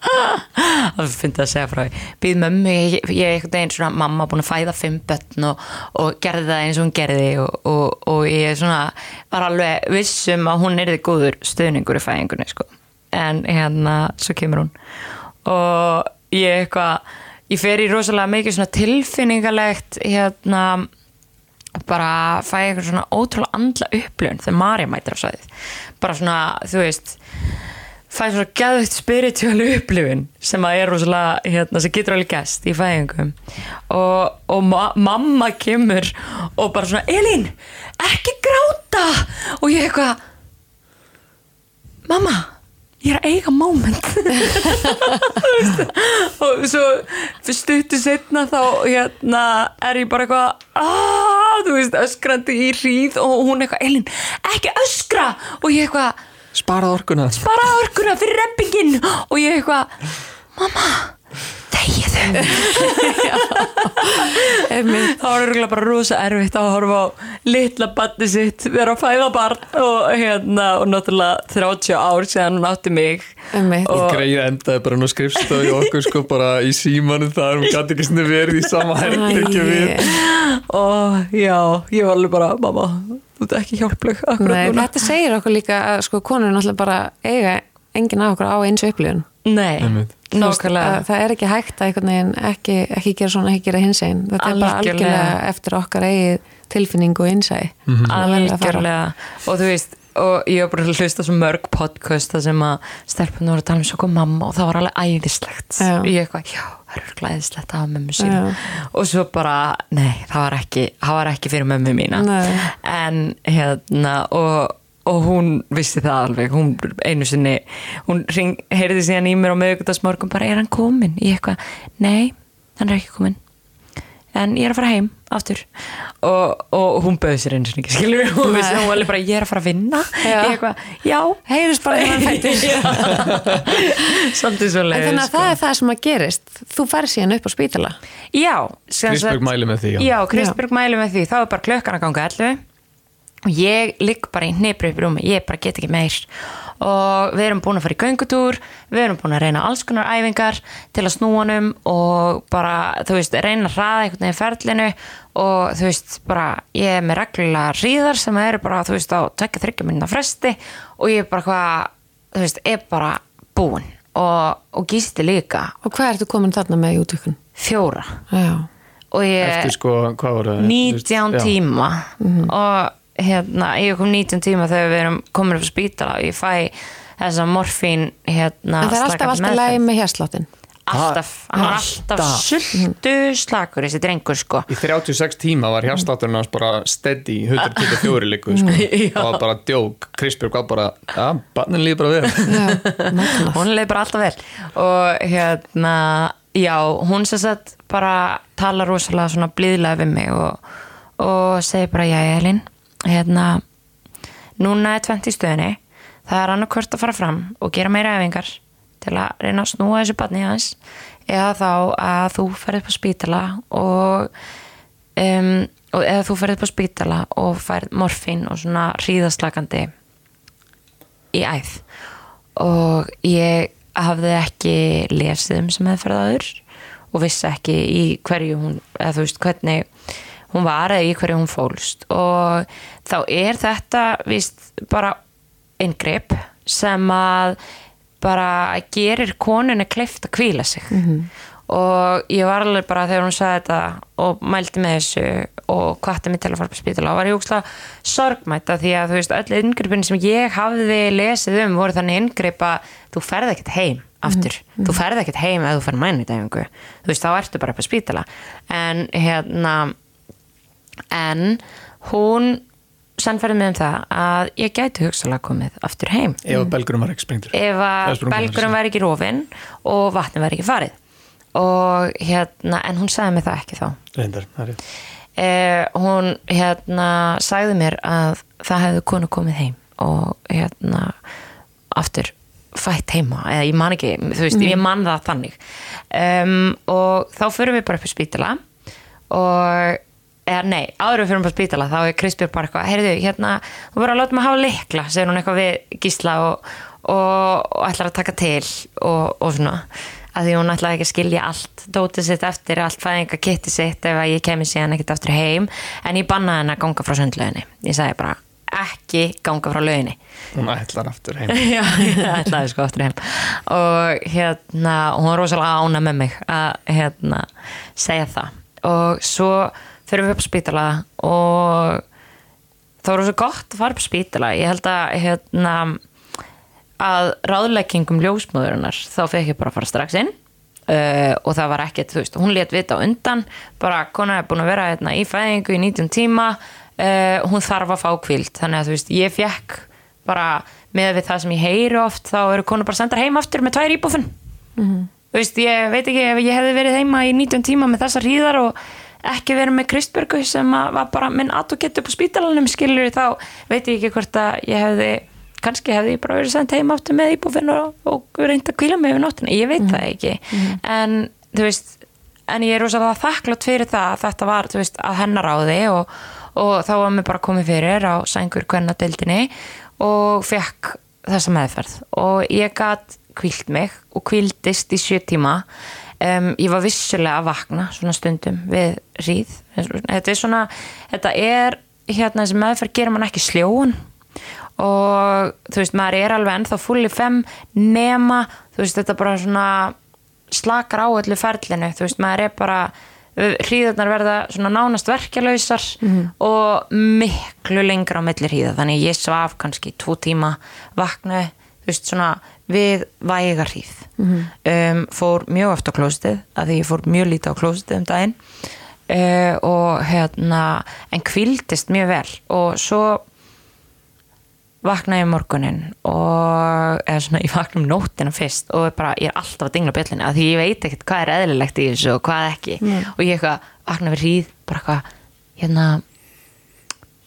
það finnst að segja frá býð mömmu, ég, er einhvern veginn svona mamma búin að fæða fimm börn og, og gerði það eins og hún gerði og, og, og ég svona var alveg vissum að hún er þið góður stöðningur í fæðingunni sko. en hérna, svo kemur hún. Og ég eitthvað ég fer í rosalega mikið svona tilfinningalegt hérna bara fæ eitthvað svona ótrúlega andla upplöfun þegar Marja mætir á sæðið bara svona, þú veist fæ svona gæðveitt spiritual upplifun sem að er rosalega hérna, sem getur alveg gæst í fæðingum. Og, og ma mamma kemur og bara svona Elín, ekki gráta! Og ég eitthvað mamma ég er að eiga moment. [LAUGHS] Og svo stuttu setna þá hérna er ég bara eitthvað aaa, þú veist, öskrandi í hríð og hún eitthvað, Elín, ekki öskra! Og ég eitthvað
Sparað orkuna.
Bara orkuna fyrir rempingin og ég eitthvað mamma, þegiðu [LAUGHS] það var örgulega bara rosa erfitt að horfa á litla barni sitt vera að fæða barn og hérna og náttúrulega 30 ár síðan hún átti mig.
Einmitt.
Og
og
greið endaði bara nú skrifstofu í okkur sko bara í símanu þar. Hún gæti ekki verið í sama herbyggju við.
og já, ég var alveg bara mamma, þú ert ekki hjálpleg
Nei, þetta segir okkur líka að sko konur náttúrulega bara eiga enginn af okkur á eins upplifun.
Nei, nákvæmlega.
að það er ekki hægt að einhvern veginn ekki, ekki gera svona, ekki gera hins einn þetta er bara
Algjörlega.
algjörlega eftir okkar eigið tilfinningu og innsæ
algjörlega. Og þú veist og ég var bara að hlusta svo mörg podcast sem að stelpunum voru að tala um svo kom mamma og það var alveg æðislegt.
Já.
og ég eitthvað, já, æðislegt að hafa mömmu sín
Já.
og svo bara, nei, það var ekki það var ekki fyrir mömmu mína
Nei.
en hérna og, og hún vissi það alveg hún einu sinni, hún ring, heyrði síðan í mér á meðugundagsmorgun bara, er hann komin? Ég eitthvað, nei, hann er ekki komin en ég er að fara heim aftur. Og, og hún bauði sér eins og ekki skilur við, hún vissi hún var bara ég er að fara að vinna.
Já.
eitthvað, já
heyrðist bara þegar hann fættur [LAUGHS]
svolítið svo
en
leið
þannig að það er það sem að gerist. Þú færð síðan upp á spítala.
Já, sem
Kristberg mæli með því já.
já, Kristberg mæli með því, þá er bara klökkan að ganga 11 og ég ligg bara í hnipri upp í rúmi, ég bara get ekki meir og við erum búin að fara í göngutúr við erum búin að reyna alls konar æfingar til að snúanum og bara, þú veist, reyna að hraða einhvern veginn ferlinu og þú veist, bara ég er með reglulega ríðar sem eru bara, þú veist, á tvekja þryggja minna fresti og ég er bara hvað, þú veist, er bara búin og, og gísti líka
og hvað ertu komin þarna með í útvikun?
fjóra
Já,
og ég
Eftir sko, hvað voru það?
19
Já.
tíma og hérna, ég kom 19 tíma þegar við erum komin upp á spítala og ég fæ þessa morfín hérna
en það er alltaf alltaf lægi með hérsláttin
alltaf, hann er alltaf. sultu slakur þessi drengur sko.
Í 36 tíma var hjarslátturinn hans bara steady 124 líku sko. [LAUGHS] Það var bara djók, Kristbjörg var bara já, barnin líður bara vel.
Hún leið bara alltaf vel. Og hérna, já, hún sem sagt bara tala rosalega svona blíðlega við mig og, og segir bara, já, Elin hérna núna er 20 í stöðinni það er annarkvört að fara fram og gera meira æfingar til að reyna að snúa þessu barni hans eða þá að þú ferð upp á spítala og, um, og eða þú ferð upp á spítala og færð morfín og svona hríðaslakandi í æð. Og ég hafði ekki lesið um sem meðferðaður og vissi ekki í hverju hún eða þú veist hvernig hún var eða í hverju hún fólst. Og þá er þetta víst bara inngrip sem að bara gerir konunni kleift að kvíla sig. Og ég var alveg bara þegar hún sagði þetta og mældi með þessu og kvatti mig til að fara på spítala og var ég úkslega sorgmætta því að þú veist öll inngripin sem ég hafði lesið um voru þannig inngrip að þú ferð ekkert heim aftur, þú ferð ekkert heim ef þú ferð mæni dæfingu, þú veist þá ertu bara á spítala. En hérna en hún sannferði mig um það að ég gæti hugsalega komið aftur heim.
Ef belgurum var ekki sprengtur
ef að belgurum væri ekki rofinn og vatni væri ekki farið. Og hérna, en hún sagði mig það ekki þá.
Reyndar, það er
eh, hún hérna sagði mér að það hefði konu komið heim og hérna aftur fætt heima. Eða ég man ekki, þú veist, ég man það þannig. Um, og þá förum við bara upp í spítala og eða nei, áður við fyrir upp á spítala þá er Kristbjörg bara eitthvað, heyrðu, hérna þú verður að láta mig hafa leikla, segir hún eitthvað við Gísla og, og, og ætlar að taka til og, og svona að því hún ætlaði ekki að skilja allt dótið sitt eftir, allt fæðinga kitti sitt ef að ég kemi síðan ekkert aftur heim. En ég bannaði henni að ganga frá sundlöginni ég sagði bara ekki ganga frá löginni
hún ætlar aftur heim. [LAUGHS]
Já, ætlaði sko aftur heim. Og hérna, hún var rosalega ána með mig að hérna segja það. Og svo fyrir við upp spítala og það var svo gott að fara upp spítala. Ég held að hérna að ráðleggingum ljósmóðurinnar þá fekk ég bara að fara strax inn uh, og það var ekkert, þú veist, hún létt vita á undan bara konar er búin að vera hérna, í fæðingu í 19 tíma uh, hún þarf að fá kvild, þannig að þú veist ég fekk bara með við það sem ég heyri oft, þá eru konar bara sendar heim aftur með tvær íbúfinn
Mhm.
þú veist, ég veit ekki ef ég hefði verið heima í 19 tíma með þessar hríðar og ekki verið með Kristbergu sem að var bara minn aðtokett upp á spítalanum skilur þá veit ég ekki hvort að ég hefði kannski hefði ég bara verið sendt heim aftur með íbúfinn og, og reynd að kvíla mig við nóttina, ég veit það ekki. En þú veist en ég er rosalega þakklátt fyrir það að þetta var þú veist, að hennar á því og, og þá var mér bara komið fyrir á sængur kvenna deildinni og fekk þessa meðferð. Og ég gat kvílt mig og kvíldist í sjö tíma um, ég var vissulega að vakna svona stundum við ríð þetta er svona, þetta er hérna þessi meðferð gerir mann ekki sljóun og þú veist, maður er alveg ennþá fulli fem nema, þú veist, þetta bara svona slakar á öllu ferlinu, þú veist, maður er bara hríðarnar verða svona nánast verkjalausar og miklu lengra á milli hríða, þannig ég svaf kannski tvo tíma vaknaði, veist, svona við væga hríð um, fór mjög oft á klóstið að því ég fór mjög lítið á klóstið um daginn. Uh, og hérna en kvildist mjög vel. Og svo vaknaði ég morgunin og eða svona [LAUGHS] ég vaknaði um nóttina fyrst og bara, ég er alltaf að dingla bjöllinu að því ég veit ekkert hvað er eðlilegt í þessu og hvað ekki. Og ég eitthvað vaknaði við hríð bara eitthvað, hérna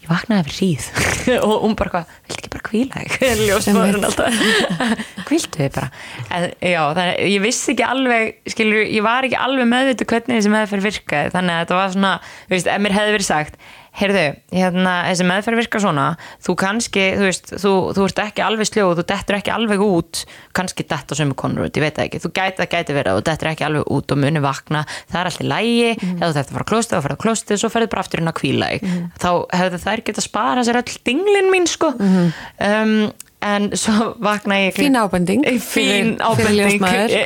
ég vaknaði við hríð. [LAUGHS] Og hún bara eitthvað, viltu ekki bara kvíla þig? [LAUGHS] Ljósmaðurinn alltaf. [LAUGHS] Kvíltu þig bara. En, já, þannig, ég vissi ekki alveg skilur, ég var ekki alveg meðvitu hvernig þessi meðferð virkaði. Þannig að þetta var svona, þú veist, ef mér hefði verið sagt heyrðu, hérna, þessi meðferð virkar svona. Þú kannski, þú veist þú, þú ert ekki alveg sljóð, þú dettur ekki alveg út. Kannski dett á sömu konur út, ég veit ekki. Þú gæti, það gæti verið að þú dettur ekki alveg út og muni vakna, það er alltaf lægi mm. ef þú þetta fara á klóstið, þá fara á klóstið svo ferðu bara aftur inn að kvíla þig. Þá hefðu þær geta spara sér öll dinglin mín sko. Um, en svo vakna ég
Fín ábending.
Fín ábending,
að-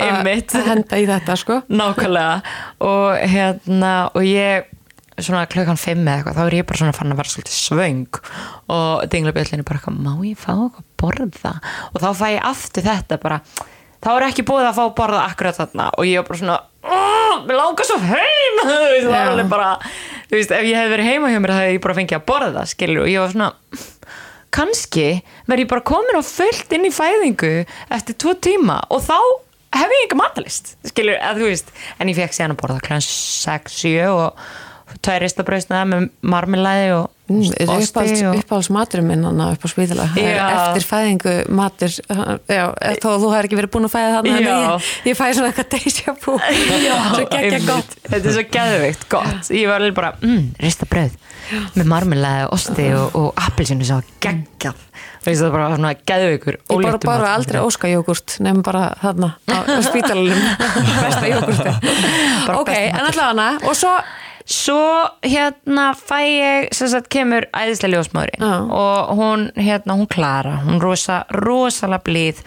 að henda í þetta sko. [LAUGHS]
Nákvæmlega. Og hérna og ég svona klukkan fimm eða eitthvað þá er ég bara svona fann að vera svolítið svöng og dinglabjöllinu bara eitthvað, má ég fá eitthvað að borða? Og þá fæ ég aftur þetta bara þá er ekki búið að fá að borða akkurat þarna og ég er bara svona "Åh, mér langar svo heim. [LAUGHS] Þú veist, það
Já.
alveg bara þú veist, ef ég hef verið heima hjá mér þá hef ég bara fengið að borða skilur og ég var svona kannski verð ég bara komin á fullt inn í fæðingu eftir tvo tíma og þá hef ég ekki matalist veist en ég fekk síðan að borða klæðan 6-7 og tvær ristabrausnaða með marmilæði og
Mm,
osti og
uppáhalds maturum minn hann upp á
Já.
eftir fæðingu matur. Já, þó að þú hefur ekki verið búin að fæða
Já.
ég, ég fæ svona eitthvað deja [LAUGHS] bú svo geggja gott.
Þetta er svo geðvikt gott. Ég var alveg bara, mm, ristabrauð með marmilæði, osti og, og appelsinu sem var geggjað það er bara svona geðvikur
Ég bara bara aldrei óska jógurt nefnum bara þarna á, spítalunum [LAUGHS] besta jógurti Ok, en allavega og svo
Svo hérna fæ ég sem sagt kemur æðislega ljósmári
Já.
og hún hérna hún Klara, hún rosa, rosalega blíð.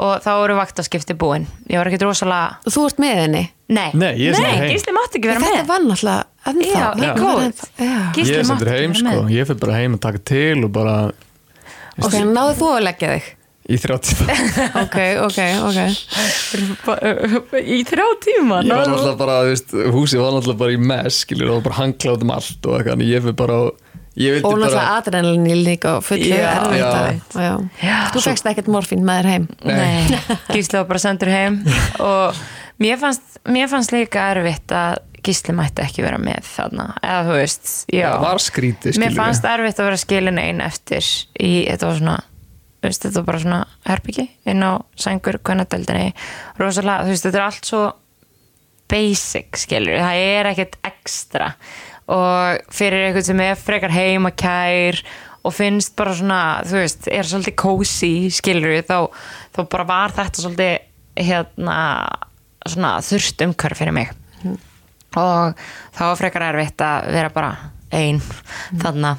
Og þá eru vaktaskipti búin. Ég var ekkert rosalega
þú ert með henni?
Nei,
Nei, heim.
Gísli mátti ekki vera
Þetta
með.
var náttúrulega ennþá.
Já, góð. Gísli
ég er
mátti
sendur heim
ekki vera
sko,
með.
ég fyrir bara heim að taka til og bara
Ok, náðu þú að leggja þig
í þrjátt [LAUGHS]
Ok, ok, ok.
Í þrjá tíma?
Ég var náttúrulega bara, þú veist, húsið var náttúrulega bara í mess skilur, og bara hangláð um allt og eitthvað, en ég fyrir bara ég vildi
Og
bara
náttúrulega adrenalin líka og fullu
já.
Þú fegst ekkert morfín með þér heim?
Nei, [LAUGHS] Gísli var bara sendur heim og mér fannst, mér fannst líka erfitt að Gísli mætti ekki vera með þarna eða þú veist, já.
Það var skrítið
Mér fannst erfitt að vera skilin einn eftir í, þetta var svona veist, þetta var bara svona herbyggi inn á sængur kvennadeldinni rosalega, þú veist, þetta er allt svo basic, skilur, það er ekkert ekstra. Og fyrir eitthvað sem er frekar heimakær og finnst bara svona, þú veist, er svolítið kósi, skilur þá, þá bara var þetta svolítið hérna, svona þurft umhverf fyrir mig. Og þá frekar erfitt að vera bara ein þarna.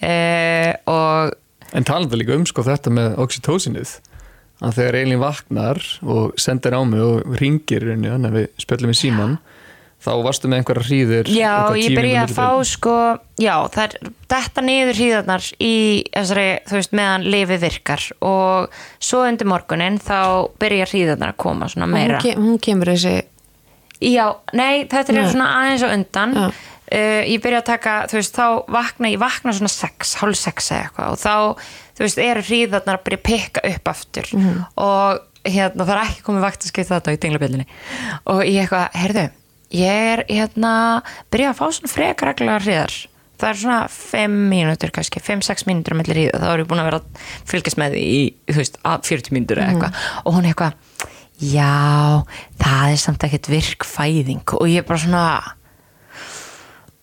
Uh, og
En talandi líka um sko þetta með oxytocinið að þegar Elin vaknar og sendir á mig og ringir henni þannig að við spjöllum við síman þá varstu með einhverja hríðir
Já, ég byrja að fá sko, já, er detta niður hríðarnar í þessari, þú veist, meðan lifið virkar og svo undir morgunin þá byrja hríðarnar að koma svona
hún,
meira.
ke hún kemur þessi
Já, nei, þetta er
Nei.
svona aðeins og undan
Já.
Uh, ég byrja að taka, þú veist, þá vakna ég vakna svona sex, hálf sex eða eitthvað og þá, þú veist, eru hríðarnar að byrja að pikka upp aftur.
Mhm.
og hérna, það er ekki komið vakt að skipta þetta í dinglabjöldinni og ég eitthvað, heyrðu ég er, hérna, byrja að fá svona frekar reglulega hríðar. Það er svona 5 mínútur kannski 5-6 mínútur á milli hríða, þá er ég búin að vera að fylgjast með því í, þú veist, að 40 mínútur eða eitthvað. Og hún eitthvað já, það er samt ekkert virkfæðing. Og ég er bara svona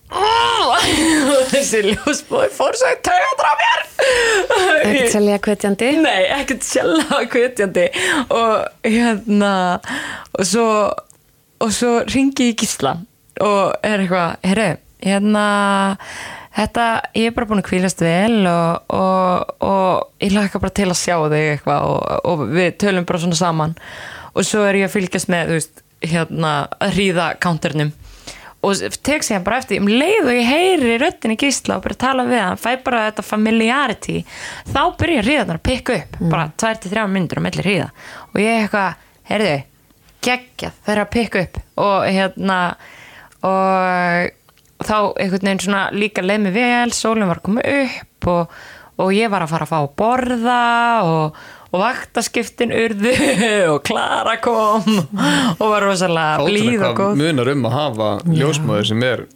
[LAUGHS] þessi ljósbóði fór svo í taugaður á mér.
Ekkert selja kvetjandi
Nei, ekkert sjálfa kvetjandi og hérna og svo og svo ringi ég gísla og er eitthvað, herru, hérna þetta, ég er bara búin að kvílast vel og, og, og ég laka bara til að sjá þig eitthvað og, og við tölum bara svona saman. Og svo er ég að fylgjast með, þú veist, hérna að hríða counternum og tek sér bara eftir, um leið og ég heyri röddin í gísla og bara tala við hann fæ bara þetta familiarity þá byrja hríðarnar að pikka upp bara 2-3 myndur á milli hríða. Og ég eitthvað, heyrðu geggjað, er að pikka upp. Og hérna og þá einhvern veginn svona líka leið mig vel, sólinn var að koma upp og, og ég var að fara að fá að borða og, og vaktaskiptin urðu [LAUGHS] og Klara kom og var rosalega blíð og góð.
munar um að hafa ljósmóður sem er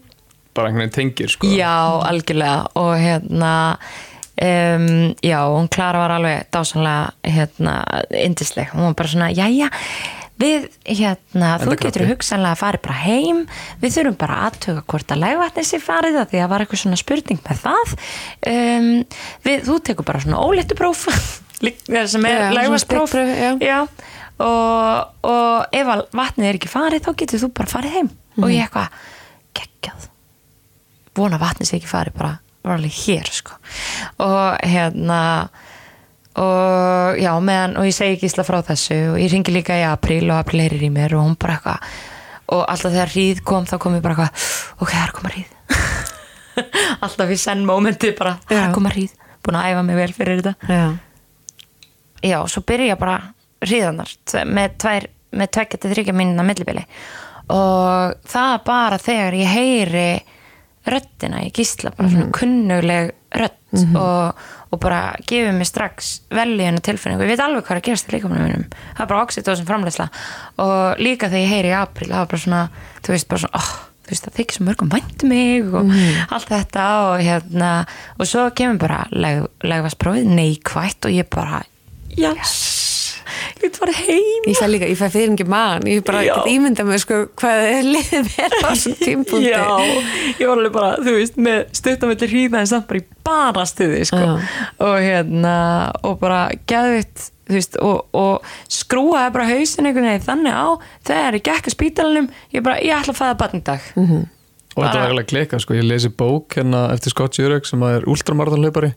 bara einhvern veginn tengir sko.
Já, algjörlega. Og hérna um, já, hún Klara var alveg dásanlega hérna, indisleg, hún var bara svona jæja, við hérna, þú
Enda
getur hugsanlega að fara bara heim. Við þurfum bara að aðtuga hvort að legvatni sé farið það því að var eitthvað svona spurning með það. Um, við, þú tekur bara svona óléttu próf. lík- [LAUGHS] sem er
já.
og, og ef vatnið er ekki farið þá getur þú bara farið heim. Og ég eitthvað geggjað. Vona vatnið sé ekki farið bara var alveg hér sko. Og hérna og já, meðan, og ég segi ekki ísla frá þessu og ég ringi líka í apríl og apríl heyrir í mér og hún bara eitthvað og alltaf þegar hríð kom þá kom ég bara eitthvað ok, það er að koma hríð. [LAUGHS] Alltaf í senn momenti bara það er
Já.
að koma hríð, búin að æfa mig vel fyrir þetta.
Já,
já, svo byrja bara hríðanar með tvær, með tvekja til þryggja mínuna millibili. Og það bara þegar ég heyri röddina í gísla bara svona kunnuleg rödd og, og bara gefið mér strax vel í hennar tilfinningu, ég veit alveg hvað er að gerast í líkamanum mínum, það er bara oxytocin framleysla og líka þegar ég heyri í april það var bara svona, þú veist bara svona oh, þú veist það þykir svo mörgum væntu mig og allt þetta. Og hérna og svo kemur bara leg, legvasprófið neikvætt og ég bara yes, ég get farið heim
ég fæ líka, ég fæ fyrir ekki mann ég bara
Já.
get ímynda með sko hvað er liðið mér á þessum tímpúnti [LAUGHS]
Já, ég var alveg bara, þú veist, með stuttamöldir hríða en samt bara í bara stuði, sko. Og hérna, og bara geðvitt, þú veist, og, og skrúaði bara hausin einhvern veginn þannig á þegar ég gekk að spítalanum, ég bara, ég ætla að fæða barn í dag.
Mhm.
og þetta
Bara-
var eiginlega klika sko. ég lesi bók hérna eftir Scott Jurek sem er ultramarðanhlaupari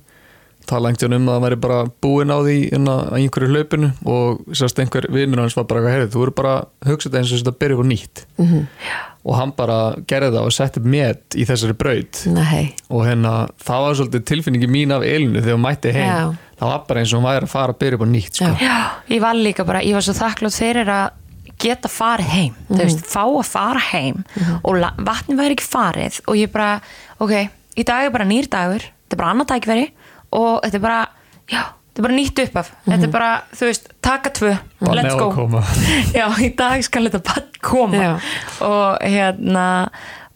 tala einhvern um að það væri bara búinn á því hérna, á einhverju hlaupinu og sérst einhver vinnur hans var bara eitthvað, heyrðu, þú eru bara hugsað eins og þetta byrja upp á nýtt
Mhm.
og hann bara gerði það og setti met í þessari braut
Nei,
og hérna það var svolítið tilfinningi mín af Elinu þegar hún mætti heim
Já.
það var bara eins og hún væri að fara að byrja upp á nýtt sko.
Já.
Já, ég var líka bara, ég var svo þakklátt fyrir að geta farið heim, þú veist, fá að fara heim og la- vatnið væri ekki farið og ég bara, ok, í dag er bara nýr dagur, þetta er bara annað tækveri og þetta er bara, já, þetta er bara nýtt uppaf, þetta er bara, þú veist, taka tvö,
Bannið
let's go. [LAUGHS] Já, í dag skal þetta bara koma.
Já.
og hérna,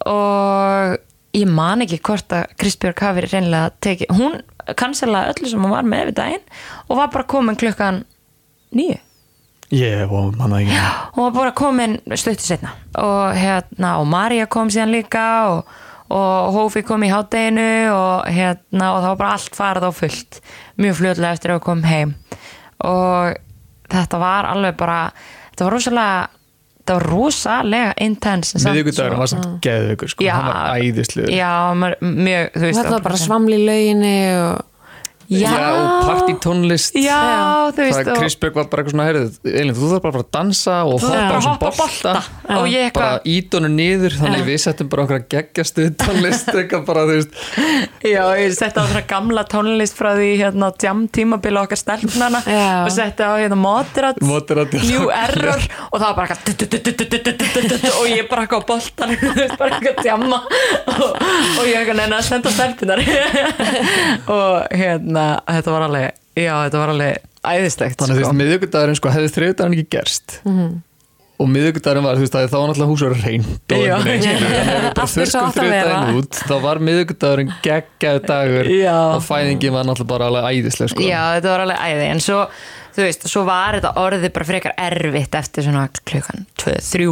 og ég man ekki hvort að Kristbjörg hafi reynilega tekið, hún kanselaði öllu sem hún var með við daginn og var bara komin klukkan nýju
ég og
hún var bara komin stuttu setna og hérna og Marja kom síðan líka og, og Hófi kom í hátteginu og hérna og það var bara allt farið á fullt mjög fljóðlega eftir að við komum heim. Og þetta var alveg bara þetta var rosalega þetta var rosalega intense en samt
miðvíkudagur
svo-
var samt geðveikur sko.
Já.
hann var æðislegur.
Já, mjög, þú veist
Þetta var bara svaml í lauginni og
já,
og partytónlist.
Já, þú veist
Krisberg var bara eitthvað svona heyrið, Elin, þú þarf bara að dansa og hoppa
bara
á
hoppa bolta. Og ég
bara
eitthvað-
ídónu niður þannig við settum bara okkur að geggjastu tónlist [LAUGHS] eitthvað bara, þú veist.
Já, ég setti á svona gamla tónlist frá því hérna jam tímabili okkar stelpnana
Já.
og setti á hérna moderat,
Moderat, já.
new error og það var bara eitthvað og ég bara eitthvað á boltan bara eitthvað að jamma og, og ég eitthvað neina að senda stelpunar og hérna þetta var alveg, já þetta var alveg æðislegt
þannig að þú
sko.
veist, miðvíkudagurinn sko hefði þriðudagurinn ekki gerst og miðvíkudagurinn var, þú veist, það þá var náttúrulega húsur reynd og einhvern veginn, þannig að við bara [LAUGHS]
að vera.
þriðudaginn út þá var miðvíkudagurinn geggjaðu dagur
Já.
og fæðingin var náttúrulega bara alveg æðisleg sko.
Já, þetta var alveg æði en svo, þú veist, svo var þetta orðið bara frekar erfitt eftir svona klukkan 2-3,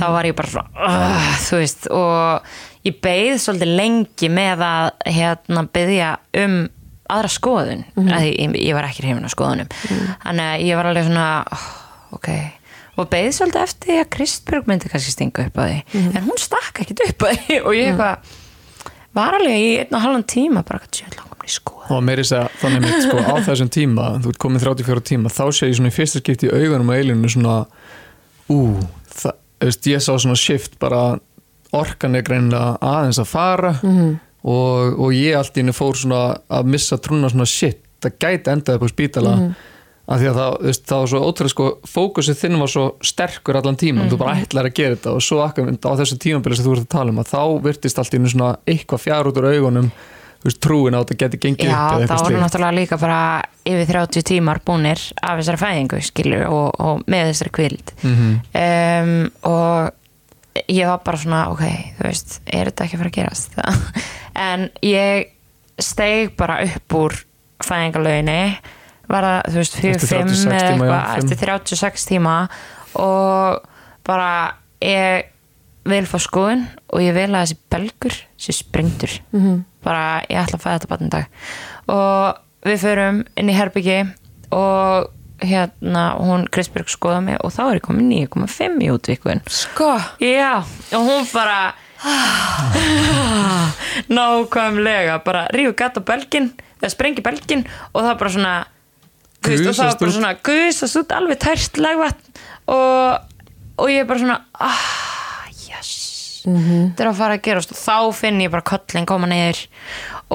þá var ég bara svona uh, þú veist, og ég beið svolítið lengi með að hérna byggja um aðra skoðun, mm -hmm. ég, ég var ekki hrifin á skoðunum, þannig að ég var alveg svona, oh, ok. Og beið svolítið eftir að Kristbjörg myndi kannski stinga upp á því, en hún stakk ekkit upp á því. [LAUGHS] Og ég eitthvað var alveg í einn og halvan tíma bara sjöld langum í skoðun.
Og meiri segja þannig mitt sko á þessum tíma þú ert komin 34 tíma þá sé ég svona í fyrsta skipti í augunum á eilinu svona ú, það, ég sá svona shift bara orkan er greinilega aðeins að fara.
Mhm.
Og, og ég allt í henni fór svona að missa trúna svona shit, það gæti endaði på spítala
Mhm.
af því að það, veist, það var svo ótrúlega sko, fókusið þinn var svo sterkur allan tíman, þú bara
Mhm.
ætlar að gera þetta og svo akkur á þessu tímabili sem þú ert að tala um að þá virtist allt í henni svona eitthvað fjár út úr augunum trúin á þetta geti gengið
Já,
upp
þá
eða eitthvað
voru
slíkt.
náttúrulega líka bara yfir 30 tímar búnir af þessari fæðingu, skilur, og, og með þessari kvild.
Mhm.
um, og ég var bara svona, ok, þú veist, er þetta ekki að fara að gerast? [LAUGHS] en ég steig bara upp úr fæðingalöginni, var það, þú veist, 4-5
Eftir 36
eða eitthvað, eftir 36 tíma. Og bara ég vil fá skoðun og ég vil að þessi belgur sé sprengtur -hmm. bara ég ætla að fæða þetta batn dag. Og við förum inn í herbyggi og hérna hún Kristbjörg skoða mig og þá er ég komin 9,5 í útvikun
Sko,
já og hún bara nákvæmlega bara rífu gatt á belgin eða sprengi belgin og það bara svona þú veist, og það var bara svona gusast út alveg tært legvatn og, og ég er bara svona ah, yes. Þetta er að fara að gerast og þá finn ég bara kollin koma niður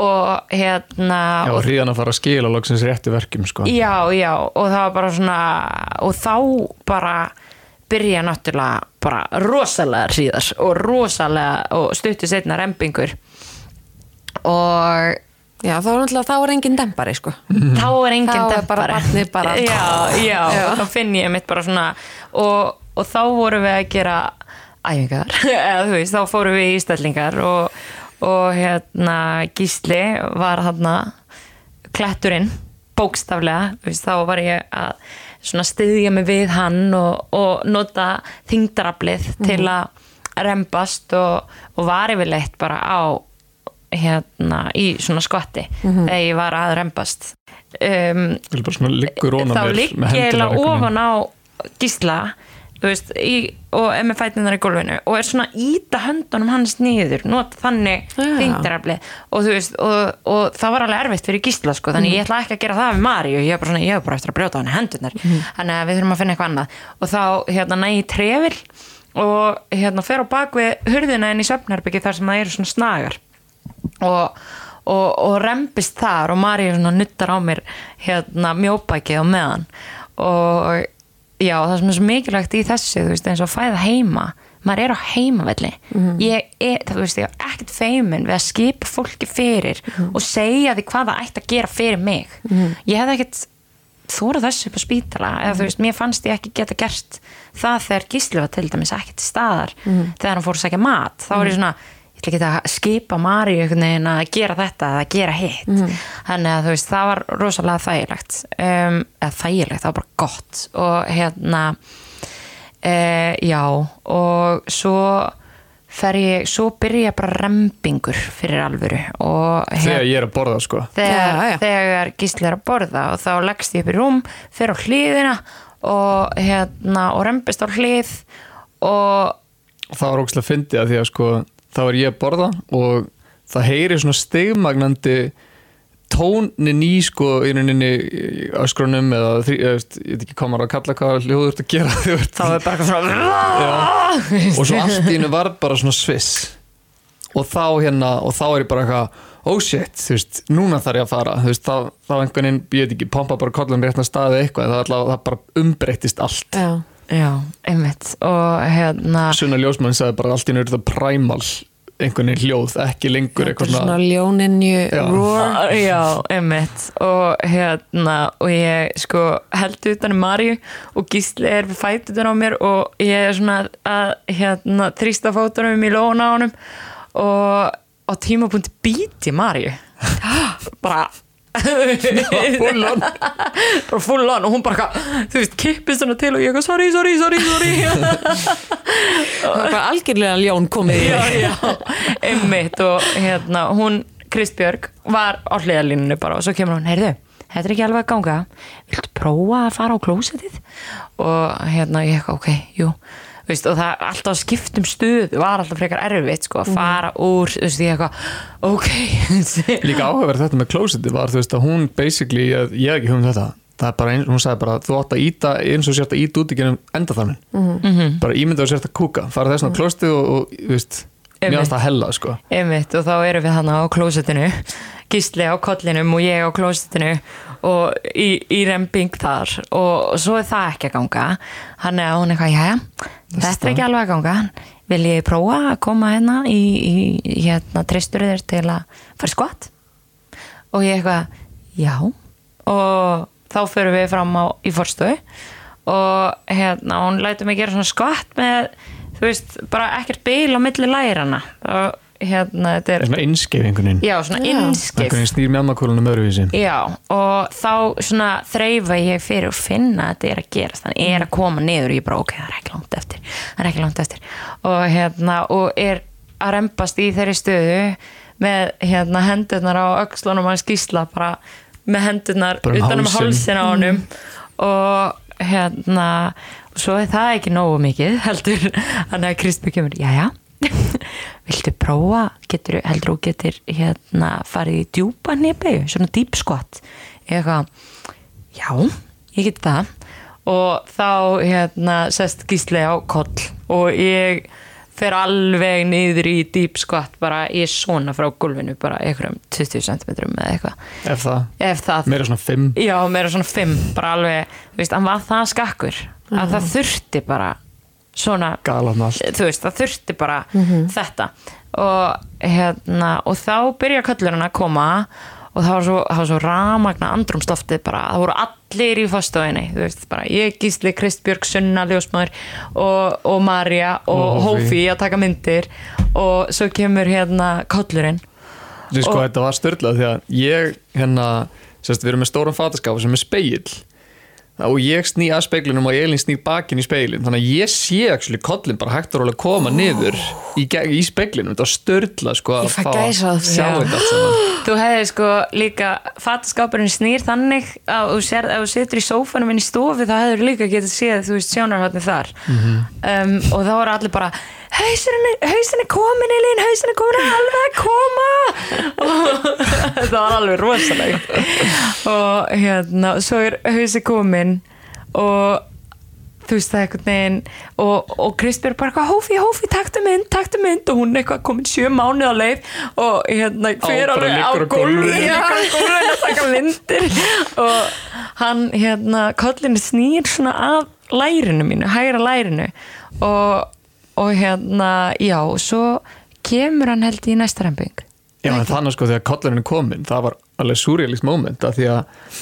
og hérna
Já,
og
hríðan að fara að skila loksins réttu verkjum sko.
Já, já, og það var bara svona og þá bara byrja náttúrulega bara rosalega hríðar og rosalega og stuttu setna rempingur og
já þá er náttúrulega þá er engin dempari sko.
Þá er engin
Þá er
dempari.
bara barnið bara- [LAUGHS]
já, já,
Já.
þá finn ég mitt bara svona og, og þá vorum við að gera æfingar, [LAUGHS] eða þú veist þá fórum við í stellingar og, og hérna Gísli var hérna kletturinn bókstaflega, þú veist, þá var ég að styðja mig við hann og, og nota þingdaraflið til að rembast og, og var yfirleitt bara á hérna í svona skvatti þegar ég var að rembast. Um,
liggur
þá
mér
ligg
með
ég ofan á gísla veist, í, og er með fætnirnar í gólfinu og er svona íta höndunum hans niður, nota þannig
Já.
þingdaraflið og þú veist og, og það var alveg erfitt fyrir gísla sko, þannig ég ætla ekki að gera það við Mari og ég er bara bara eftir að brjóta hann hendunar þannig að við þurfum að finna eitthvað annað. Og þá hérna næ ég trefil og hérna fer á bak við hurðina inn í söfnherbyggi þar sem það eru svona snagar. Og, og, og rempist þar og Mari nuttar á mér hérna mjóbækið á meðan. Og já það sem er svo mikilvægt í þessu þú veist eins og fæða heima. Maður er á heimavelli. Ég er, þú veist, ég er ekkert feimin við að skipa fólki fyrir og segja því hvað það ætti að gera fyrir mig. Ég hefði ekkert þóra þessu upp á spítala eða þú veist, mér fannst ég ekki geta gert það þegar gísli var til dæmis til staðar. Þegar hann fór að sækja mat þá var ég svona, ég ætla ekki að skipa Mari einhvern veginn að gera þetta eða að gera hitt. Þannig að þú veist, það var rosalega þægilegt. Um, eða þægilegt, það var bara gott. Og hérna uh, já, og svo fer ég, svo byrja bara rempingur fyrir alvöru og
þegar ég er að borða sko.
Þegar,
Já, já.
þegar gísli er að borða og þá leggst ég upp í rúm, fer á hliðina og hérna og rempist á hlið og
og það var ógæslega fyndið að því að sko þá er ég að borða og það heyri svona stigmagnandi tónin í sko í rauninni öskrunum eða því, ég veit ekki á að kalla hvað hljóður ert að gera [LAUGHS] þú ert
þá er bara eitthvað svona
og svo allt í hennu var bara svona sviss. Og þá hérna og þá er ég bara eitthvað oh shit, þú veist, núna þarf ég að fara. Þú veist, þá, þá einhvern veginn, ég veit ekki, pompa bara kollum rétna staði eitthvað, það, allavega, það bara umbreyttist allt.
Já,
já, einmitt. Og hérna
Sunna Ljósmann sagði bara allt í er þetta primal einhvern veginn hljóð, ekki lengur
þetta er
eitthvað
svona
svona
ljóninju
Já.
roar.
Já, einmitt. Og hérna og ég sko held utan um Marju og Gísli er við fætutur á mér og ég er svona að hérna þrýsta fótunum í lóna á honum og á tímapunkti býti Marju [GASPS] bara
full on. [LAUGHS]
bara full on. Og hún bara þú veist, kippist svona til og ég eitthvað sorry, sorry, sorry, sorry. [LAUGHS]
Það var bara algjörlega ljón komið
já, já, einmitt. Og hérna, hún, Kristbjörg var á hliðalínunni bara og svo kemur hún, heyrðu þetta er ekki alveg að ganga. Viltu prófa að fara á klósetið og hérna, ég eitthvað, ok, jú Veist, og það er alltaf skiptum stuð var alltaf frekar erfitt sko, að fara úr þú veist, ég eitthvað, ok. [LAUGHS]
Líka áhugaverð þetta með klósiti var þú veist að hún basically, ég, ég hef ekki hugum þetta. Það er bara, eins, hún sagði bara, þú átt að íta eins og sért að íta út í genum enda þannig
Mhm.
bara ímynda og sért að kúka fara þess að klósiti og, og þú veist, mér
Einmitt.
ást að hella sko.
Einmitt, og þá erum við hann á klósettinu Gísli á kollinum og ég á klósettinu og í, í remping þar. Og svo er það ekki að ganga. Hann er hún eitthvað, jæja þetta er ekki alveg að ganga. Vil ég prófa að koma hérna í, í hérna tristur þér til að fara skvatt og ég eitthvað, já. Og þá förum við fram á í forstöðu og hérna hún lætur mig gera svona skvatt með þú veist, bara ekkert bil á milli lærana og hérna þetta er
svona innskeifingunin
já, svona
Já.
innskif
einhvern veginn snýr mjammakólunum öðruvísi.
Já, og þá svona þreifa ég fyrir að finna að þetta er að gerast. Þannig er að koma niður og ég bara ok, það er ekki langt eftir. Það er ekki langt eftir. Og hérna, og er að rempast í þeirri stöðu með hérna hendurnar á öxlunum hans gísla bara með hendurnar
Bara um
utan um
hálsinn.
hálsin á honum. Og hérna svo er það ekki nógu mikið [LAUGHS] heldur, hann að Kristby kemur jæja viltu prófa? Getur, heldur þú getur hérna farið í djúpa nýrbegu svona deep squat. Ég eitthvað, já, ég get það. Og þá hérna sest gísli á koll og ég fer alveg niður í deep squat bara ég er svona frá gulfinu bara einhverjum 20 cm eða eitthvað.
Ef það,
ef það.
Meira svona fimm?
Já, meira svona fimm, bara alveg, þú veist, hann var það skakkur að það þurfti bara svona, þú veist, það þurfti bara þetta. Og hérna, og þá byrja köllurinn að koma og það var svo, það var svo ramagna andrumstoftið bara, það voru allir í fórstofinni, þú veist, bara ég, Gísli, Kristbjörg, Sunna, Ljósmaður og, og Marja og,
Hófí.
Hófi. Að taka myndir. Og svo kemur hérna köllurinn.
Þú sko,
Og-
þetta var störlað því að ég hérna, sérst, við erum með stóran fataskáp sem er speill og ég sný að speilunum og Elin snýr bakin í speilin þannig að ég sé actually kollin bara hægt rólega koma niður í, í speilinum, þetta var störlað sko að fá að sjá
Já.
þetta [GASPS]
Þú hefði sko líka fataskápurinn snýr þannig að þú sér, ef þú situr í sófanum inn í stofu þá hefur líka getið séð þú veist sjónarhóttni þar. Um, og þá voru allir bara hausin er, hausin er komin Elín, hausin er komin alveg að koma. Og [LAUGHS] það var alveg rosalegt. Og hérna svo er hausin komin og þú veist það einhvern veginn og, og Kristbjörg bara eitthvað hófi, hófi, taktu mynd, taktu mynd. Og hún er eitthvað komin sjö mánuð á leið og hérna
bara
alveg á gólfinu. að taka myndir. Og hann hérna kollinu snýr svona að lærinu mínu, hægra lærinu. Og, og hérna já, svo kemur hann held í næsta remping
Já, en þannig sko þegar kollurinn komin það var alveg surrealist moment að því að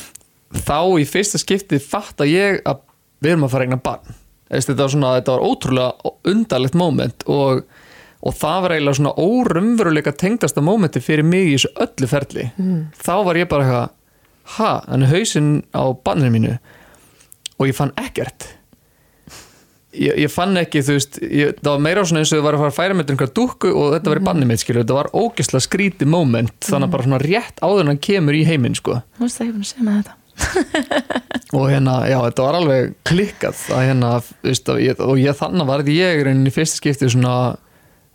þá í fyrsta skipti fatt að ég að við erum að fara að eigna barn. Eðst, þetta, var svona, þetta var ótrúlega undarlegt moment og, og það var eiginlega svona órumveruleika tengdasta momenti fyrir mig í þessu öllu ferli. Þá var ég bara eitthvað ha, hann er hausinn á barninu mínu? Og ég fann ekkert ég, ég fann ekki, þú veist ég, það var meira svona eins og þau var að fara að færa með einhverja dúkku og þetta var í banni mitt, skilur þetta var ógeðslega skrítið moment, þannig að bara svona rétt áður en hann kemur í heiminn, sko.
Þú veist ekki búin að segja með þetta. [LAUGHS]
Og hérna, já, þetta var alveg klikkað að hérna, þú veist, að ég, og ég þannig var þetta ég reynin í fyrsta skipti svona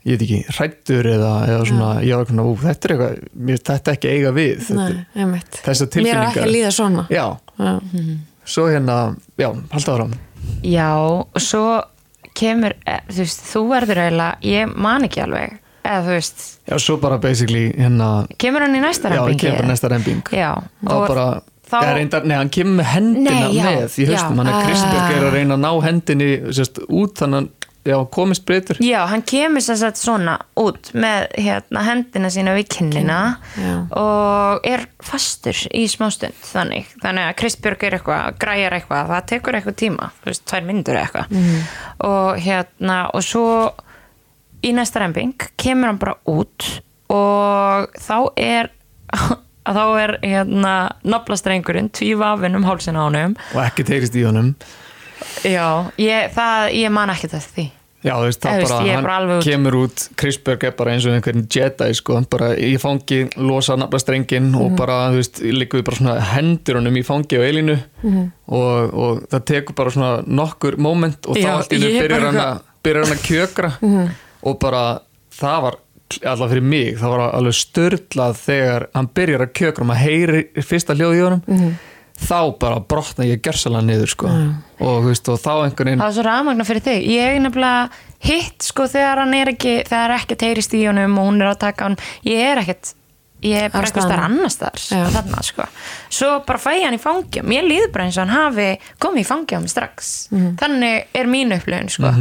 ég veit ekki, hrættur eða, eða svona, ég var eitthvað, ú, þetta er eitthvað mér þetta ekki eiga við þetta, þessar
Mér er
tilfinningar
ekki að líða svona.
Já,
Já.
svo hérna, já, halda áram
Já, og svo kemur, eh, þú veist, þú verður eiginlega, ég man ekki alveg eða þú veist,
já, svo bara basically hérna,
kemur hann í næsta
já,
rembingi?
kemur bara næsta rembing.
Já,
þá
og
bara
þá-
reyndar, nei, hann kemur með hendina
Nei, já,
með í haustum,
já.
hann er Kristberg er að reyna að ná hendinni sérst, út þannig já, komist breytur
Já, hann kemur sér sett svona út með hérna, hendina sína við kinnina
Já.
og er fastur í smástund þannig, þannig að Kristbjörg er eitthvað græjar eitthvað, það tekur eitthvað tíma þú veist, tvær myndur eitthvað
Mhm.
og hérna, og svo í næsta rembing kemur hann bara út og þá er að [LAUGHS] þá er hérna naflastrengurinn tvífafinn um hálsin á honum
og ekki teirist í honum
já, ég, það, ég man ekki þetta því
Já, þú veist, það bara, hann
bara
kemur út Kristberg er bara eins og einhvern Jedi sko, hann bara í fangi, losa nafla strengin
Mhm.
og bara, þú veist, líka við bara svona hendur honum í fangi á eilinu
Mhm.
og, og það tekur bara svona nokkur moment og þá
Já,
allt í
er
byrjar hann að byrjar hann að kjökra [LAUGHS]
Mhm.
og bara það var alltaf fyrir mig, það var alveg störlað þegar hann byrjar að kjökra og maður heyri fyrsta hljóð í honum
Mhm.
Þá bara brotna ég gersalega niður sko. og, þú veist, og þá einhvern veginn
Það var svo rafmagna fyrir þig. Ég er nefnilega hitt sko þegar hann er ekki, þegar er ekki teirist í honum og hún er að taka hann. Ég er ekkert, ég er bara
Á
eitthvað starf annars þar,
Já.
þarna sko. Svo bara fæ ég hann í fangi og mér líður bara eins og hann hafi komið í fangi á mig strax. Þannig er mín upplifun sko.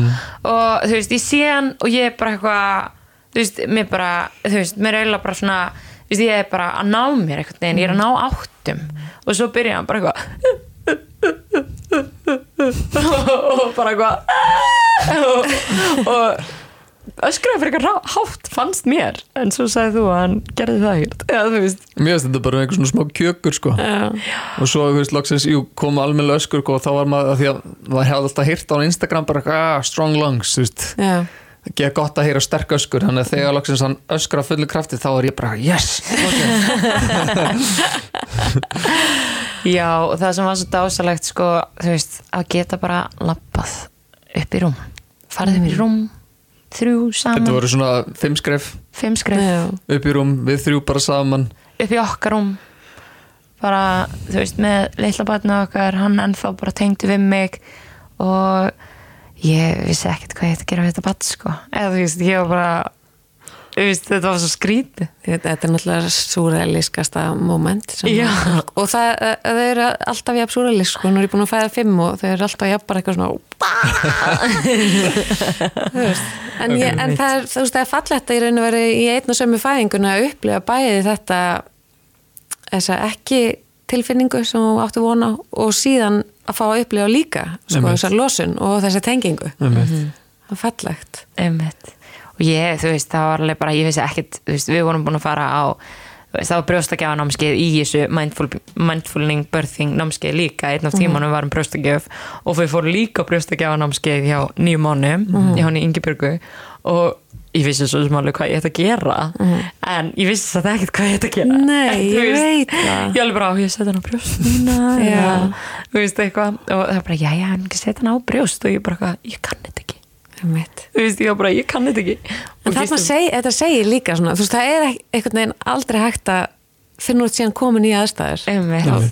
Og þú veist, ég sé hann og ég er bara eitthvað, þú veist, mér bara, þú veist, mér er eiginlega bara svona, veist, ég er bara að ná mér eitthvað neginn, ég er að ná áttum. Og svo byrja hann bara eitthvað, og bara eitthvað. Og, og öskraði fyrir eitthvað hátt fannst mér. En svo sagði þú að hann gerði það ekkert.
Mér finnst þetta bara einhver svona smá kjökur sko. og svo veist, loksins, jú, kom almennilega öskur sko, og þá var maður, af því að maður hefði alltaf hýrt á Instagram bara, ah, strong lungs þú veist,
Já.
Það geða gott að heyra sterk öskur þannig að þegar loksins hann öskra fullu krafti þá er ég bara, yes! Okay. [LAUGHS]
já og það sem var svo dásalegt sko þú veist að geta bara lappað upp í rúm. Farið upp í rúm þrjú saman,
þetta voru svona fimm skref.
Fimm skref.
Já.
upp í rúm, við þrjú bara saman.
Upp í okkar rúm. Bara, þú veist, með litla batna okkar, hann ennþá bara tengdi við mig og ég vissi ekkert hvað ég ætti að gera við þetta bat, sko, eða þú veist, ég var bara þú veist, þetta var svo skrítið
Þetta er náttúrulega súræliskasta moment og það, þau eru alltaf jafn súrælisk sko, nú er ég búin að fæða fimm og þau eru alltaf jafn bara eitthvað svona [LAUGHS] en, ég, en það er, þú veist, það er fallegt að ég raun að vera í einn og sömu fæðinguna að upplifa bæði þetta þessa ekki tilfinningu sem þú áttu vona á og síðan að fá að upplifa líka sko,
Einmitt.
þessa losun og þessa tengingu.
Einmitt.
það er fallegt.
Einmitt. og ég, þú veist, það var alveg bara ég vissi ekkert, þú veist, við vorum búin að fara á veist, það var brjóstakjafa námskeið í þessu mindful, mindfulning birthing námskeið líka, einn af tímanum var um brjóstakjöf. Og við fórum líka brjóstakjafa námskeið hjá nýju mánum hjá hann í Ingibjörgu. Og ég vissi svo sem alveg hvað ég ætti að gera en ég vissi þetta ekkert hvað ég ætti að gera.
Nei,
En,
ég veit það.
ég alveg bara á, ég setja hann á brjóst. Mína [LAUGHS]
Já.
þú veist eitthvað og það er bara, já, já, hann setja hann á brjóst. Og ég bara, ég kann þetta ekki. Þú veist, ég bara, ég kann þetta ekki.
En
Og
þarna
fyrstu-
seg, þetta segir líka svona, þú veist, það er einhvern veginn aldrei hægt að finna út síðan komin í. Já,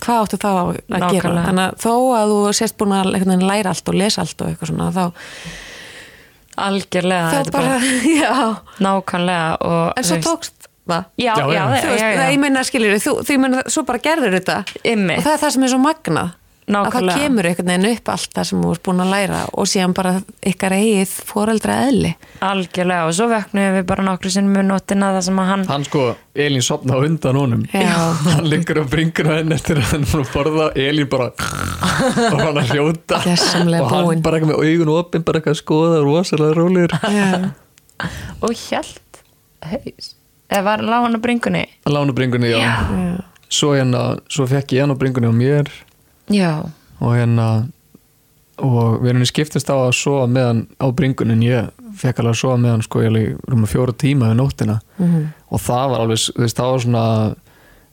Hvað áttu þá að gera? Þannig að
algjörlega
þá
þetta er
bara, [LAUGHS] já.
nákvæmlega og
En svo
veist-
tókst það.
já,
Já,
já,
já.
já,
veist,
já,
það
já.
ég meina skiljur, þú, þú meina, svo bara gerður þetta.
Einmitt.
Og það er það sem er svo magnað. Að það
Nákvæmlega.
kemur einhvern veginn upp allt það sem þú ert búin að læra og síðan bara ykkar eigið foreldra eðli.
algjörlega og svo veknum við bara nokkru sinnum með nótina það sem að hann
hann sko, Elín sopna undan honum
Já. [LAUGHS]
hann liggur á bringuna henn eftir að hann er búin að borða Elín bara [LAUGHS] og hann að hljóta
Gersamlega
og hann
búinn.
bara eitthvað með augun opinn bara eitthvað að skoða rosalega rólegur
Já. [LAUGHS]
og hjælt haus eða var hann á bringunni
lána bringunni, já, svo hérna svo fekk ég hann á bringunni á mér
já,
og hérna og við erum skiptist á að sofa meðan á bringun en ég fekk alveg að sofa meðan sko ég alveg rúma fjóra tíma við nóttina.
Mhm.
og það var alveg, þú veist, það var svona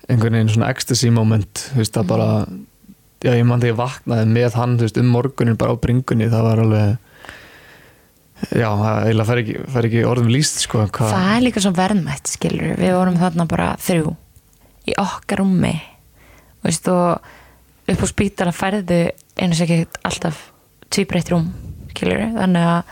einhvern veginn svona ecstasy moment þú veist, það bara já, ég mann þegar ég vaknaði með hann, þú veist, um morgunin bara á bringunni, það var alveg já, það fær ekki, fær ekki orðum líst, sko hvað,
það er líka svo verðmætt skilur við vorum þarna bara þrjú í okkar veist, og upp á spítala færðu einu sem ekki alltaf tvíbreytt rúm við þannig að,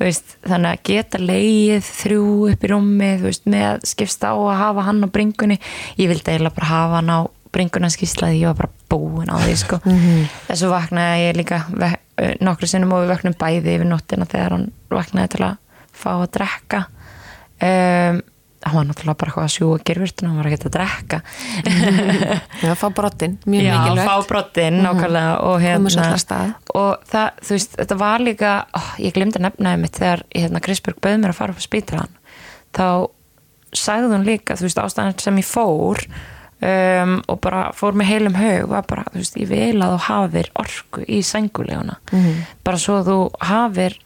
veist, þannig að geta leið þrjú upp í rúmi þú veist, með skipst á að hafa hann á bringunni. Ég vildi eiginlega bara hafa hann á bringuna skýslaði, ég var bara búin á því sko. [LAUGHS] þessu vaknaði ég líka nokkru sinnum og við vaknum bæði yfir nóttina þegar hann vaknaði til að fá að drekka. Um, hann var náttúrulega bara eitthvað að sjúga gerfurtun hann var ekki að drekka. [LAUGHS]
Já, fá brottin, mjög
já,
mikilvægt.
fá brottinn nákvæmlega og
Koma sér
hérna og það, þú veist, þetta var líka ó, ég glemdi nefnaði mitt þegar hérna, Krisberg bauð mér að fara upp á spítalan þá sagði hún líka þú veist, ástæðan sem ég fór um, og bara fór með heilum haug var bara, þú veist, ég vil að þú hafir orku í sænguleguna
Mhm.
bara svo að þú hafir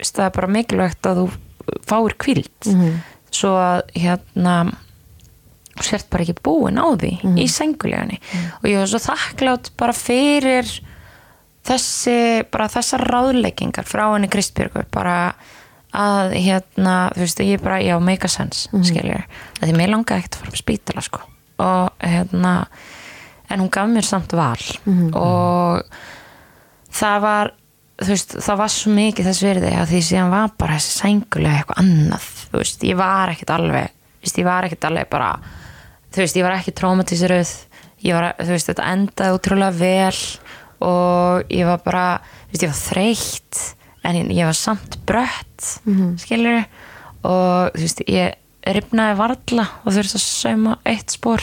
það er bara mikilvægt að þú fáir kvíld
Mhm.
Svo að hérna sért bara ekki búin á því í sengulegunni og ég var svo þakklátt bara fyrir þessi, bara þessar ráðleggingar frá henni Kristbjörgu bara að hérna, þú veist, ég bara já, make a sense, mm -hmm. því mér langaði ekkert að fara upp spítala sko. Og hérna en hún gaf mér samt val. Og það var þú veist, það var svo mikið þess verði að því síðan var bara þessi sængulega eitthvað annað, þú veist, ég var ekkert alveg, þú veist, ég var ekkert alveg bara þú veist, ég var ekki var, þú veist, þetta endaði útrúlega vel og ég var bara, þú veist, ég var þreytt en ég, ég var samt brött mm skilur og þú veist, ég ripnaði varla og þurfti að sauma eitt spór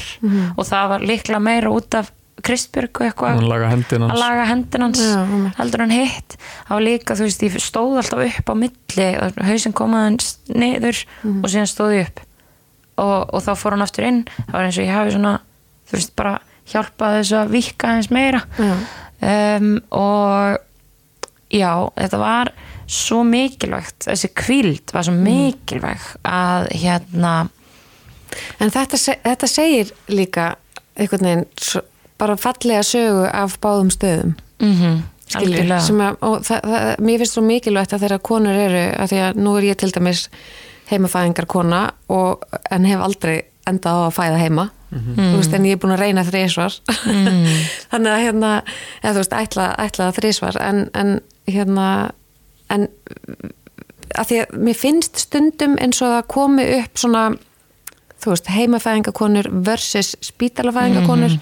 og það var líklega meira út af Kristbjörg og eitthvað.
Hún laga hendina
að
hans.
Laga hendin hans heldur hann hitt. Var líka, þú veist, ég stóð alltaf upp á milli og hausinn komaðan niður og síðan stóð ég upp. Og, og þá fór hann aftur inn. Það var eins og ég hafi svona, þú veist, bara hjálpað þess að vika eins meira.
Já.
um, og já, þetta var svo mikilvægt, þessi kvíld var svo mikilvæg að hérna
En þetta, þetta segir líka einhvern veginn svo- bara fallega sögu af báðum stöðum.
Mm
skilur, sem að, og það, það, mér finnst svo mikilvægt að þeirra konur eru, að því að nú er ég til dæmis heimafæðingar kona og, en hef aldrei endað á að fæða heima. Þú veist, en ég er búin að reyna þrísvar [LAUGHS] þannig að hérna eða þú veist, ætla, ætla þrísvar en, en hérna en að því að mér finnst stundum eins og það komi upp svona þú veist, heimafæðingakonur versus spítalafæðingakonur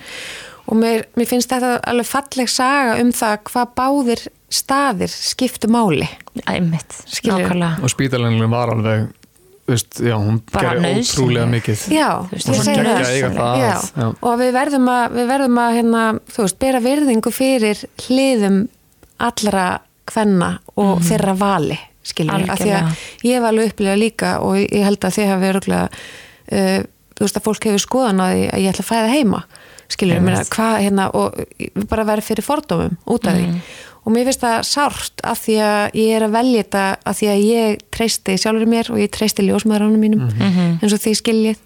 og mér, mér finnst þetta alveg falleg saga um það hvað báðir staðir skiptu máli.
Æmitt, nákvæmlega.
Og spítalenglum var alveg veist, já, hún
Bara
gerði
nauðsynleg.
ótrúlega mikið.
Já,
Þú veist,
ég
það. var
að
Já,
að- já.
og við verðum að, við verðum að hérna, þú veist, bera virðingu fyrir hliðum allra kvenna og þeirra vali skilur, af því að ég hef alveg upplegað líka og ég held að þið hafi örgulega uh, þú veist að fólk hefur skoðan á því að ég ætla að fæða heima skilur, mér að hvað hérna og bara verið fyrir fordómum út af
Mhm.
því og mér finnst það sárt af því að ég er að velja þetta af því að ég treysti sjálfur mér og ég treysti ljósmaðuránum mínum
Mhm.
eins og því skiljið.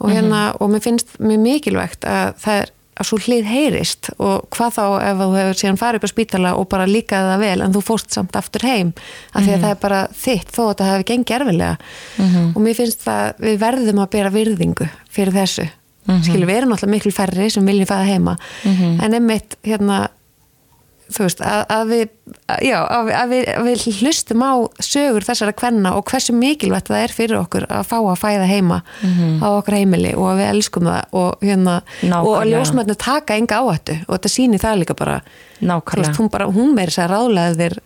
Og hérna og mér finnst mér mikilvægt að það er að svo hlið heyrist og hvað þá ef þú hefur síðan farið upp á spítala og bara líkaði það vel en þú fórst samt aftur heim af því að það er bara þitt þó að það hefur gengið erfilega og mér finnst það við verðum að bera virðingu fyrir þessu skilur við erum náttúrulega miklu færri sem viljum fæða heima. En einmitt hérna þú veist, að, að við að, já, að, við- að, við, að við hlustum á sögur þessara kvenna og hversu mikilvægt það er fyrir okkur að fá að fæða heima á okkur heimili og að við elskum það og hérna,
Nákvæmlega.
og að ljósmætnu taka enga áhættu og þetta sýnir það líka bara. Veist, hún bara, hún meiri sér ráðlega þér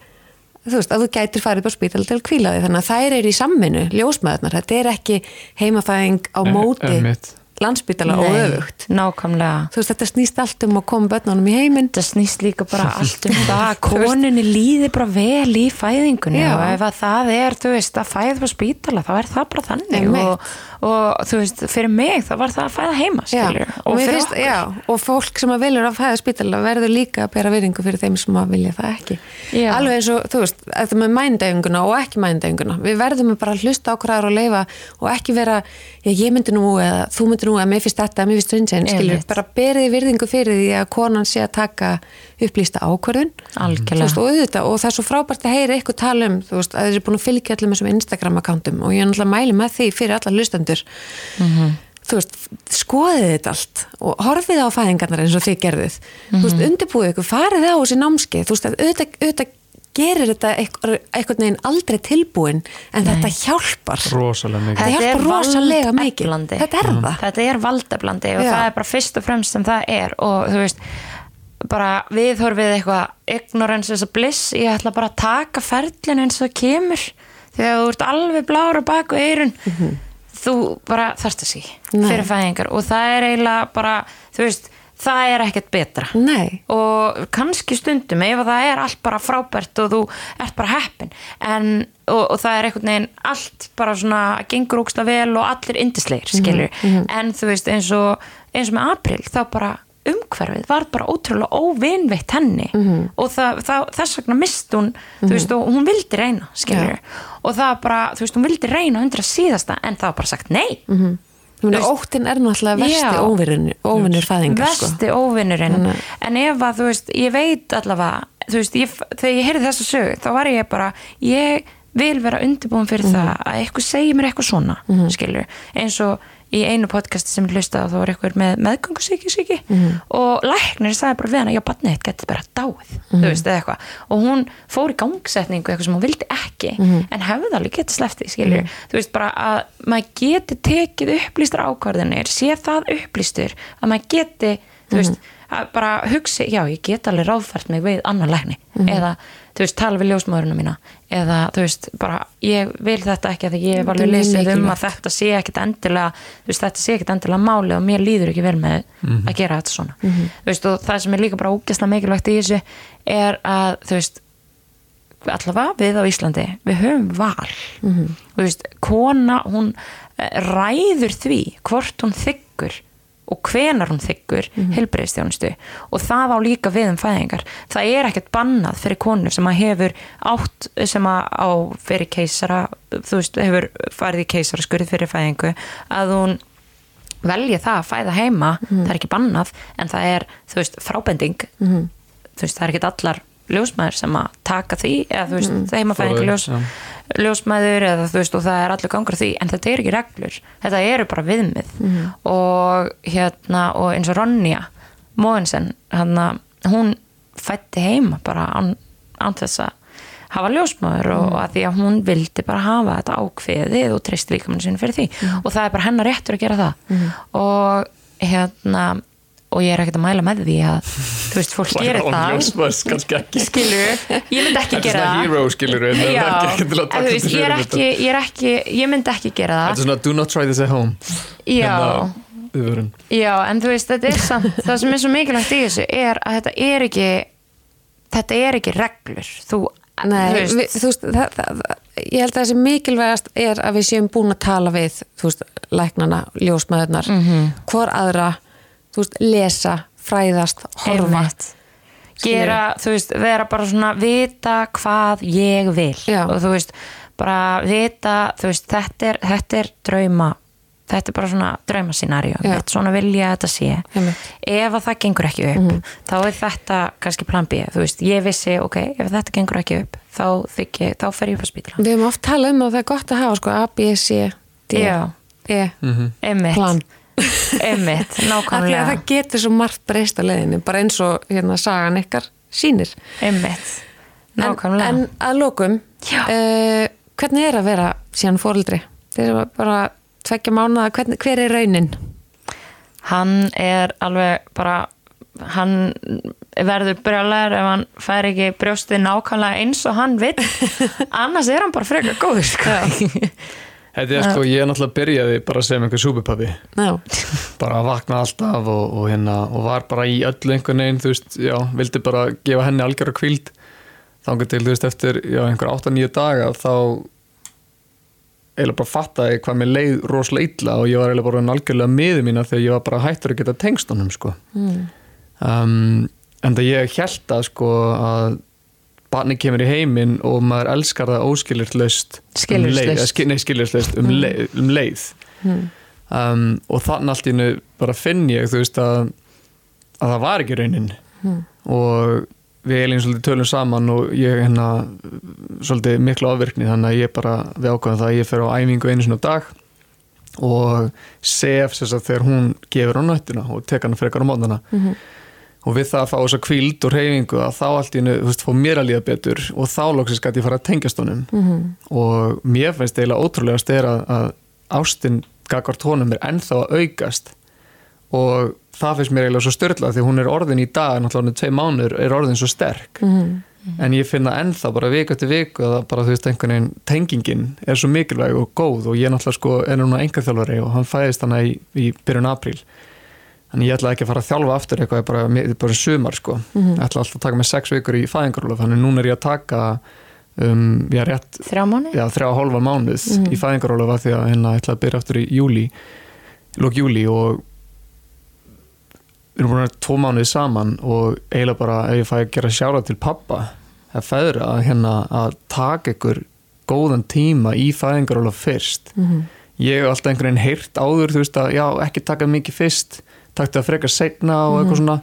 þú veist, að þú gætir farið á spítal til að kvíla því, þannig að þær eru í samminu ljósmæðunar, þetta er ekki heimafæðing á móti
Einmitt.
Landsbytala og öfugt.
nákvæmlega.
Þú veist þetta snýst allt um að koma börnunum í heiminn.
Þetta snýst líka bara [LAUGHS] allt um það að [LAUGHS] koninni líði bara vel í fæðingunni
Já.
og ef að það er, þú veist, að fæða á spítala þá er það bara þannig og, og þú veist, fyrir mig þá var það að fæða heima, skilur og
finnst, já, og fólk sem að velur að fæða spítala verður líka að bera virðingu fyrir þeim sem að vilja það ekki.
Já.
alveg eins og, þú veist, þetta með mændæfinguna og ekki mændæfinguna, við verðum bara að hlusta á hverjar og leifa og ekki vera ég myndi nú, eða þú myndi nú eða mér finnst þetta, mér finnst unnsinn, skilur bara beriði virðingu fyrir því að konan sé að taka upplýsta ákvörðun. Veist, og, auðvitað, og það er svo frábært að heyra ykkur tala um þú veist, að þeir eru búin að fylgja allum þessum Instagram-akkántum og ég er náttúrulega að mæli með því fyrir alla hlustendur. Þú veist, skoðið þetta allt og horfið á fæðingarnar eins og þið gerðuð. Þú veist, undirbúið ykkur, farið á þessi að auðvitað, auðvitað gerir þetta einhver- einhvern veginn aldrei tilbúin en þetta hjálpar
rosalega mikið
Þetta
Þetta er
hjálpar rosalega mikið. Þetta er það.
Þetta er valdeblandi og
Já.
það er bara fyrst og fremst sem það er og þú veist bara viðhorfið eitthvað ignorance is a bliss ég ætla bara að taka ferlin eins og það kemur þegar þú ert alveg blár á baku eirun þú bara þarft að sí
Nei.
fyrir fæðingar og það er eiginlega bara þú veist, það er ekkert betra.
Nei,
og kannski stundum ef að það er allt bara frábært og þú ert bara heppin en, og, og það er einhvern veginn allt bara svona gengur ógsta vel og allir indislegir skilur en þú veist eins og eins og með april þá bara umhverfið var bara ótrúlega óvinveitt henni. Og það, það, þess vegna mist hún þú veist og hún vildi reyna skilur og það bara, þú veist hún vildi reyna undir að síðasta en það var bara sagt nei
Þú veist, óttin er náttúrulega versti
Já.
óvinnur, fæðingar sko.
versti óvinnurinn
Þannig-
en ef að þú veist, ég veit allavega þú veist, ég, þegar ég heyrði þessa sög þá var ég bara, ég vil vera undirbúin fyrir
Mhm.
það að eitthvað segir mér eitthvað svona, skilur eins og í einu podcasti sem ég hlustaði þá var eitthvað með meðgöngusíki síki
Mhm.
og læknir sagði bara við hana já, barnið þitt getur bara dáið
Mhm.
þú veist, eða eitthvað og hún fór í gangsetningu eitthvað sem hún vildi ekki
Mhm.
en hefði alveg getið sleftið, skilur þú veist bara að maður geti tekið upplýstar ákvarðinir, sé það upplýstur að maður geti þú veist, að bara hugsi, já ég get alveg ráðfært mig við annan lækni eða þú veist, tala við ljósmaðurinn mína. Eða þú veist, bara ég vil þetta ekki að því ég
er
alveg lesið um að þetta sé ekkit endilega þú veist, þetta sé ekkit endilega máli og mér líður ekki vel með að gera þetta svona. Þú veist, og það sem er líka bara ógæslega mikilvægt í þessu er að þú veist allavega við á Íslandi við höfum val.
Mhm.
þú veist, kona hún ræður því hvort hún þykkur og hvenar hún þykkur mm
Mhm.
og það á líka við um fæðingar það er ekkert bannað fyrir konu sem að hefur átt sem að á fyrir keisara þú veist, hefur farið í keisara skurð fyrir fæðingu að hún velji það að fæða heima
Mhm.
það er ekki bannað en það er, þú veist, frábending þú veist, það er ekki allar ljósmæður sem að taka því eða þú veist, mm. heimafæðingu
Fóður,
ljós,
já.
ljósmæður eða þú veist og það er allir gangur því en þetta er ekki reglur, þetta eru bara viðmið.
Mhm.
og hérna og eins og Ronja Móensen, hann hún fætti heima bara án, án þess að hafa ljósmæður og, og að því að hún vildi bara hafa þetta ákveðið og treyst líka mann sinni fyrir því. Og það er bara hennar réttur að gera það. Og hérna og ég er ekkert að mæla með því að þú veist, fólk gerir það. skilur, ég myndi ekki
er
gera það.
hero, skilur en það
Já, en veist, ég er ekki, ég er ekki ég myndi ekki gera
Þetta er
það
svona do not try this at home.
Já,
Hérna, viðvörun.
já, en þú veist, þetta er samt [LAUGHS] það sem er svo mikilvægt í þessu er að þetta er ekki þetta er ekki reglur. Þú,
Nei,
þú veist,
við, þú veist, það, það, það, ég held að þessi mikilvægast er að við séum búin að tala við, þú veist, læknana, ljósmaðurnar,
Mhm.
hvor aðra, veist, lesa, fræðast, horfa.
Einmitt. gera, þú veist, vera bara svona vita hvað ég vil
Já.
og þú veist, bara vita þú veist, þetta er, þetta er drauma þetta er bara svona draumascenaríu
Já.
svona vil ég að þetta sé
Einmitt.
ef að það gengur ekki upp þá er þetta kannski plan B þú veist, ég vissi, ok, ef þetta gengur ekki upp þá, þykki, þá fer ég upp á spítala
Við höfum oft talað um að það er gott að hafa, sko, A, B, C, D,
Já.
E,
einmitt,
plan.
Einmitt,
að
nákvæmlega
það getur svo margt breyst á leiðinu, bara eins og hérna sagan ykkar sýnir.
einmitt,
En,
nákvæmlega
en að lokum,
Já.
uh, hvernig er að vera síðan fóreldri? Þeir eru bara tveggja mánuða, hvernig, hver er raunin?
hann er alveg bara hann verður brjálæður ef hann fær ekki brjóstið nákvæmlega eins og hann vill [LAUGHS] annars er hann bara frekar góður sko.
Þetta er sko, ég er náttúrulega byrjaði bara sem einhver
Já,
bara að vakna alltaf og, og, hérna, og var bara í öllu einhvern veginn þú veist, já, vildi bara gefa henni algjör að kvíld þangar til, þú veist, eftir já, einhver 8-9 daga þá eiginlega bara fattaði hvað mér leið rosalega illa og ég var eiginlega bara algjörlega miður mína þegar ég var bara hættur að geta tengst honum sko.
Mm.
um, en það ég held að sko að barni kemur í heiminn og maður elskar það óskilirtlaust
Skilyrðislaust.
um leið, nei, skilirtlaust um,
Mm.
leið, um leið
Mm.
um, og þannig allt í hennu bara finn ég þú veist að, að það var ekki raunin
Mm.
og við eiginlega svolítið tölum saman og ég hérna svolítið miklu afvirkni þannig að ég bara við ákvæðum það að ég fer á æfingu einu á dag og sef þess að þegar hún gefur á nættina og tek hann frekar á mótnana
Mhm.
Og við það að fá þess að kvíld og reyfingu að þá allt í hennu, þú veist, fór mér að líða betur og þá loksins gæti ég fara að tengjast honum.
Mhm.
og mér finnst eiginlega ótrúlegast er að, að ástin gagvart honum er ennþá að aukast. Og það finnst mér eiginlega svo störla því hún er orðin í dag, náttúrulega tvei mánuður er orðin svo sterk.
Mhm.
en ég finna ennþá bara viku eftir viku að bara þú veist einhvern veginn tengingin er svo mikilvæg og góð. Og ég náttúrulega sko er núna en ég ætla ekki að fara að þjálfa aftur eitthvað bara, bara sumar sko
Mhm.
ég ætla alltaf að taka mig sex vikur í fæðingaróla þannig núna er ég að taka um, ég er rétt
Þrjá mánu?
já, þrjá og hálfa mánuð
Mhm.
í fæðingaróla því að hérna ætla að byrja aftur í júli lók júli og við erum búin að vera tvo mánuði saman og eiginlega bara ef ég fæ að gera sjára til pappa það feður að hérna að taka ykkur góðan tíma í fæðingaróla fyrst
Mhm.
ég hef alltaf einhvern veginn heyrt áður þú veist að já, ekki taka mikið fyrst takta það frekar setna og eitthvað svona.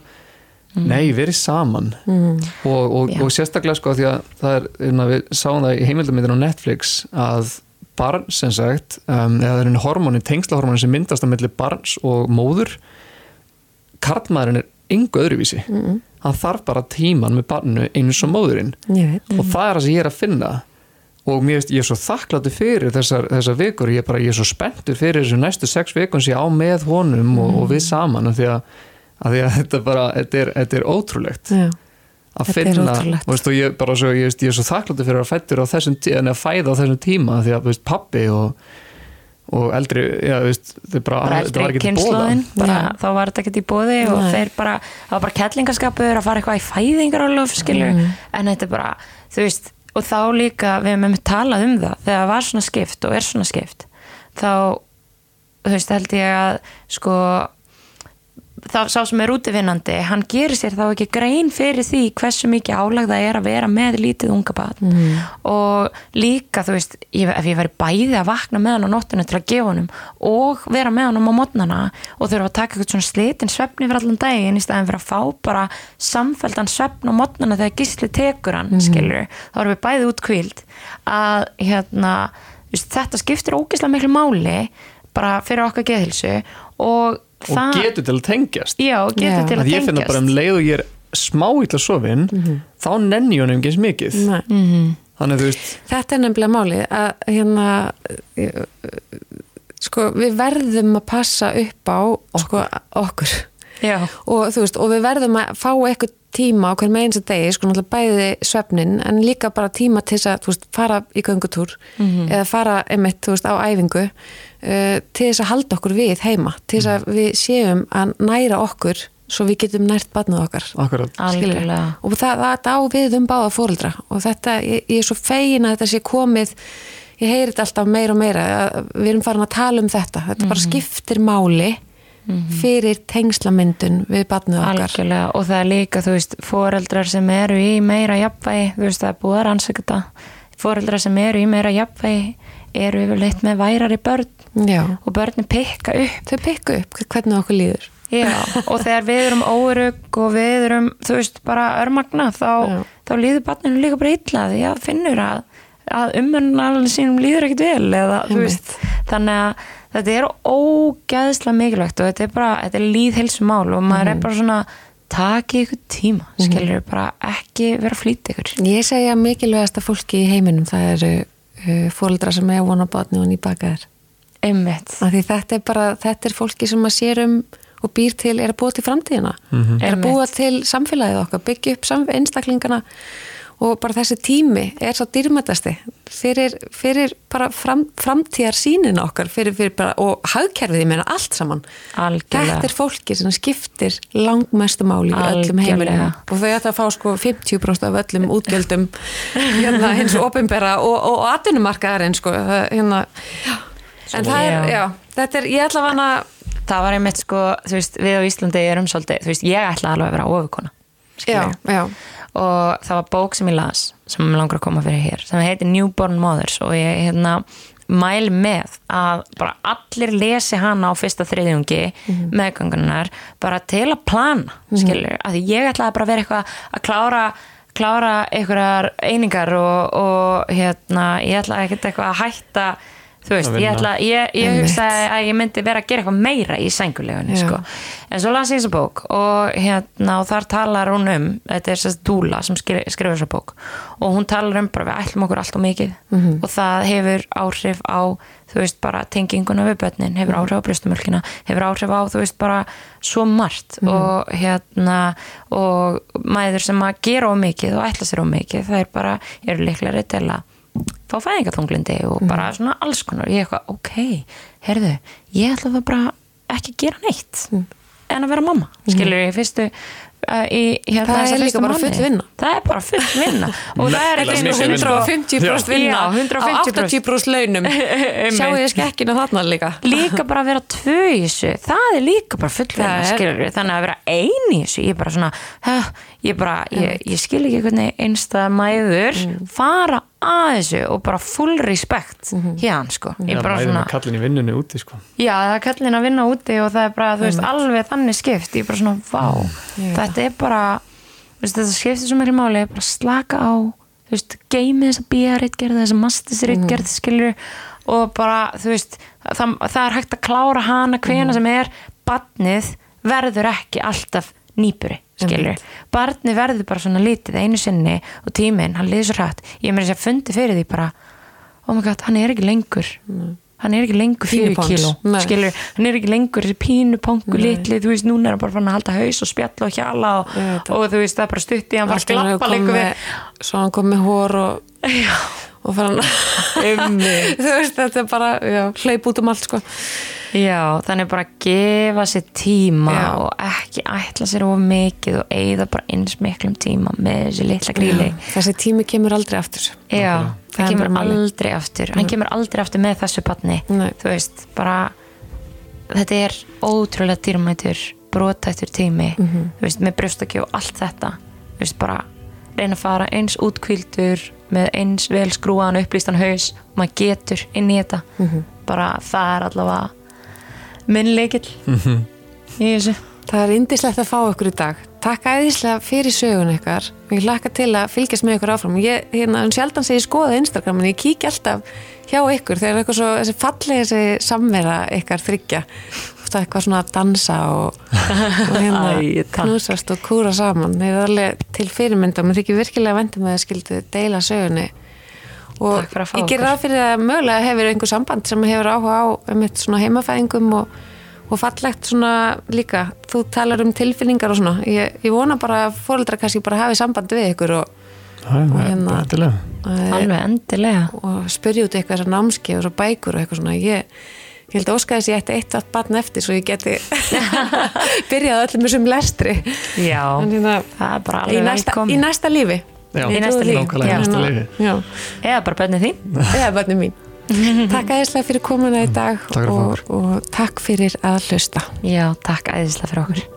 Nei, verið saman.
Mhm.
og, og, og sérstaklega sko því að það er, hérna, við sáum það í heimildamindin á Netflix að barn sem sagt um, eða það er einu hormónin, tengslahormónin sem myndast á milli barns og móður karlmaðurinn er yngu öðruvísi.
Mhm.
hann þarf bara tíman með barnu eins og móðurinn. Og það er það sem ég er að finna og mér veist, ég er svo þakkláttur fyrir þessar, þessar vikur, ég er bara, ég er svo spenntur fyrir þessu næstu sex vikun sem ég á með honum og, og við saman af því að, af því að þetta bara, þetta er, þetta er ótrúlegt
Já,
að finna,
ótrúlegt.
og veist, og ég, bara svo, ég, veist, ég er svo þakkláttur fyrir að fættur á þessum tíma, en að fæða á þessum tíma því að veist, pappi og, og eldri, já, þú veist, er bara,
bara
þetta var ekki til bóða
þá var þetta ekki í bóði og
Nei.
þeir bara, það var bara kettlingaskapur að fara eitthvað í fæðingar og lof skilur
Mm.
en þetta er bara, þú veist og þá líka, við hefum talað um það þegar það var svona skipt og er svona skipt þá, þú veist, held ég að sko þá sá sem er útivinnandi, hann gerir sér þá ekki grein fyrir því hversu mikið álag það er að vera með lítið unga barn.
Mhm.
og líka þú veist, ég, ef ég væri bæði að vakna með hann á nóttinu til að gefa honum og vera með hann á mótnana og þurfa að taka eitthvað svona slitin svefni fyrir allan daginn í staðin fyrir að fá bara samfældan svefn á mótnana þegar gísli tekur hann, mm skilur þá erum við bæði útkvíld að hérna, þetta skiptir ógislega miklu máli bara fyrir okkar geðhilsu og
og getur til að tengjast.
Já, getur
Já.
til
að
að
ég finna bara um
tengjast
leið og ég er smá illa sofin þá nenni ég honum ekki eins mikið.
Nei.
Mhm.
þannig þú veist
Þetta er nefnilega málið að hérna sko við verðum að passa upp á sko, okkur. Og þú veist og við verðum að fá eitthvað tíma á hverjum eins að degi sko náttúrulega bæði svefnin en líka bara tíma til þess að veist fara í göngutúr eða fara einmitt þú veist á æfingu uh, til þess að halda okkur við heima til þess að við séum að næra okkur svo við getum nært barnið okkar. Og það, það á við um báða fóreldra og þetta, ég, ég er svo fegin að þetta sé komið ég heyri þetta alltaf meira og meira að við erum farin að tala um þetta. Þetta bara skiptir máli fyrir tengslamyndun við barnið okkar.
Algjörlega. Og það er líka, þú veist, foreldrar sem eru í meira jafnvægi, þú veist, það er búið að rannsaka þetta, foreldrar sem eru í meira jafnvægi eru yfirleitt með værari börn
Já,
og börnin pikka upp,
þau pikku upp hvernig okkur líður.
Já, [LAUGHS] og þegar við erum órug og við erum, þú veist, bara örmagna, þá, þá líður barninu líka bara illa því að finnur að, að umönnalinn sínum líður ekkit vel eða, veist, þannig að þetta er ógæðslega mikilvægt og þetta er bara, þetta er líðhelsumál og maður er bara svona taki ykkur tíma, skilur bara ekki vera að flýta ykkur.
Ég segja mikilvægasta fólki í heiminum það eru uh, fóreldra sem er að vona barnið og nýbaka þér.
Einmitt,
Af því þetta er bara, þetta er fólki sem að sér um og býr til, er að búa til framtíðina. Er að búa til samfélagið okkar, byggja upp sam, einstaklingana og bara þessi tími er svo dýrmætasti fyrir, fyrir bara fram, framtíðar sínin okkar fyrir, fyrir bara, og hagkerfið, ég meina allt saman.
Algjörlega.
þetta er fólki sem skiptir langmestu máli í öllum heiminum. Og þau ætla að fá sko 50% af öllum útgjöldum [LAUGHS] hérna hins og opinbera og, og, og atvinnumarkaðarinn sko hérna, en það er,
Já.
já, þetta er, ég ætla að vana
það var einmitt sko, þú veist, við á Íslandi erum svolítið, þú veist, ég ætla alveg að vera ofukona
já, já,
og það var bók sem ég las sem mig langar að koma fyrir hér sem heitir Newborn Mothers. Og ég hérna mæl með að bara allir lesi hana á fyrsta þriðjungi
Mhm.
meðgangunar bara til að plana skilur, af því ég ætlaði bara að vera eitthvað að klára klára einhverjar einingar og, og hérna, ég ætlaði ekkert eitthvað að hætta þú veist,
Að
ég, ætla, ég, ég hugsaði að ég myndi vera að gera eitthvað meira í sængulegunni sko. en svo las ég þessa bók og, hérna, og þar talar hún um þetta er sérst Dúla sem skri- skrifur þessa bók og hún talar um bara við ætlum okkur allt og mikið
Mhm.
og það hefur áhrif á þú veist bara tenginguna við börnin hefur
Mhm.
áhrif á brystumölkina hefur áhrif á þú veist bara svo margt
Mhm.
og hérna og mæður sem að gera of mikið og ætla sér of mikið það er bara, eru líklegri til að fá fæðingatunglindi og bara svona alls konar. Ég eitthvað, ok, heyrðu ég ætla það bara ekki að gera neitt
Mhm.
en að vera mamma skilur ég fyrstu uh, í, hérna,
Það
þessa
er líka bara full vinna.
það er bara full vinna. [LAUGHS] Og það er
vinna.
150% vinna.
Já, 150%.
á 80% launum. [LAUGHS] Sjáu ég skekkina þarna líka.
Líka bara að vera tvö í þessu. Það er líka bara full vinna
Það er-
skilur við þannig að vera ein í þessu ég er bara svona ég, bara, ég, ég skil ekki hvernig einstað mæður
Mm.
fara að þessu og bara full respect
Mhm.
hérna sko. Ég
Já,
svona
að kallin í vinnunni úti sko.
Já, það er kallin að vinna úti og það er bara, þú veist, alveg þannig skipt. Ég er bara svona, vá,
veit
þetta er bara þú veist, þetta skiptir svo miklu máli. Bara slaka á, þú veist geimi þessa bíaritgerð, þessa mastisritgerð skilur og bara þú veist, það, það er hægt að klára hana hvena sem er, badnið verður ekki alltaf nýpuri skilur, barnið verður bara svona lítið einu sinni og tíminn, hann liður svo hrætt ég meira þess að fundi fyrir því bara oh my god, hann er ekki lengur. Hann er ekki lengur fjögur kíló skilur, hann er ekki lengur þessi pínu pongu litli, þú veist, núna er hann bara fann að halda haus og spjalla og hjala og,
það.
og þú veist, það er bara stutt í hann
einu
glappa lengur við.
með- svo hann kom með hór og, og fara hann [LAUGHS] þú veist þetta er bara já, hleyp út um allt sko
já, þannig bara að gefa sér tíma
Já.
og ekki ætla sér of mikið og eigða bara eins miklum tíma með þessi litla gríli
Já, þessi tími kemur aldrei aftur.
Já,
Það
það kemur aldrei aftur. Hann kemur aldrei aftur með þessu batni
Nei.
þú veist, bara þetta er ótrúlega dýrmætur brotættur tími.
Mhm.
þú veist, með brjóstakju og allt þetta. Þú veist, bara reyna að fara eins útkvíldur með eins vel skrúaðan upplýstan haus. Og maður getur inn í þetta.
Mhm.
bara það er allavega minn leikill í þessu
Það er indislegt að fá ykkur í dag. Takk æðislega fyrir sögun ykkar. Ég hlakka til að fylgjast með ykkur áfram. Ég, hérna, en sjaldan sé ég skoða Instagram, en ég kík alltaf hjá ykkur þegar eitthvað svo, þessi fallega þessi samvera ykkar þryggja. Það er eitthvað svona að dansa og, [LAUGHS] og hérna
Æ,
knúsast og kúra saman. Það er alveg til fyrirmynda, menn þykir virkilega vendum að það skildu deila sögunni. Og ég ger ráð fyrir að mögulega hefur einhver samband sem hefur áhuga á um eitt svona heimafæðingum og, og fallegt svona líka. Þú talar um tilfinningar og svona. Ég, ég vona bara að fóreldrar kannski bara hafi samband við ykkur og,
Það er
hérna-
bara endilega.
og,
alveg endilega.
og spyrja út eitthvað námski og svo bækur og eitthvað svona. Ég, ég held að óska þess að ég ætti eitt allt barn eftir svo ég geti [LAUGHS] [LAUGHS] byrjað öllum þessum lestri.
Já,
En hérna,
það er bara
í,
alveg
næsta, í
velkomin
næsta lífi
Já,
Í næsta lífi. eða bara bennið þín. [LAUGHS]
Eða barnið mín. [LAUGHS] Takk æðislega fyrir komuna í dag
að fá
og, og takk fyrir að hlusta.
Já, takk æðislega fyrir okkur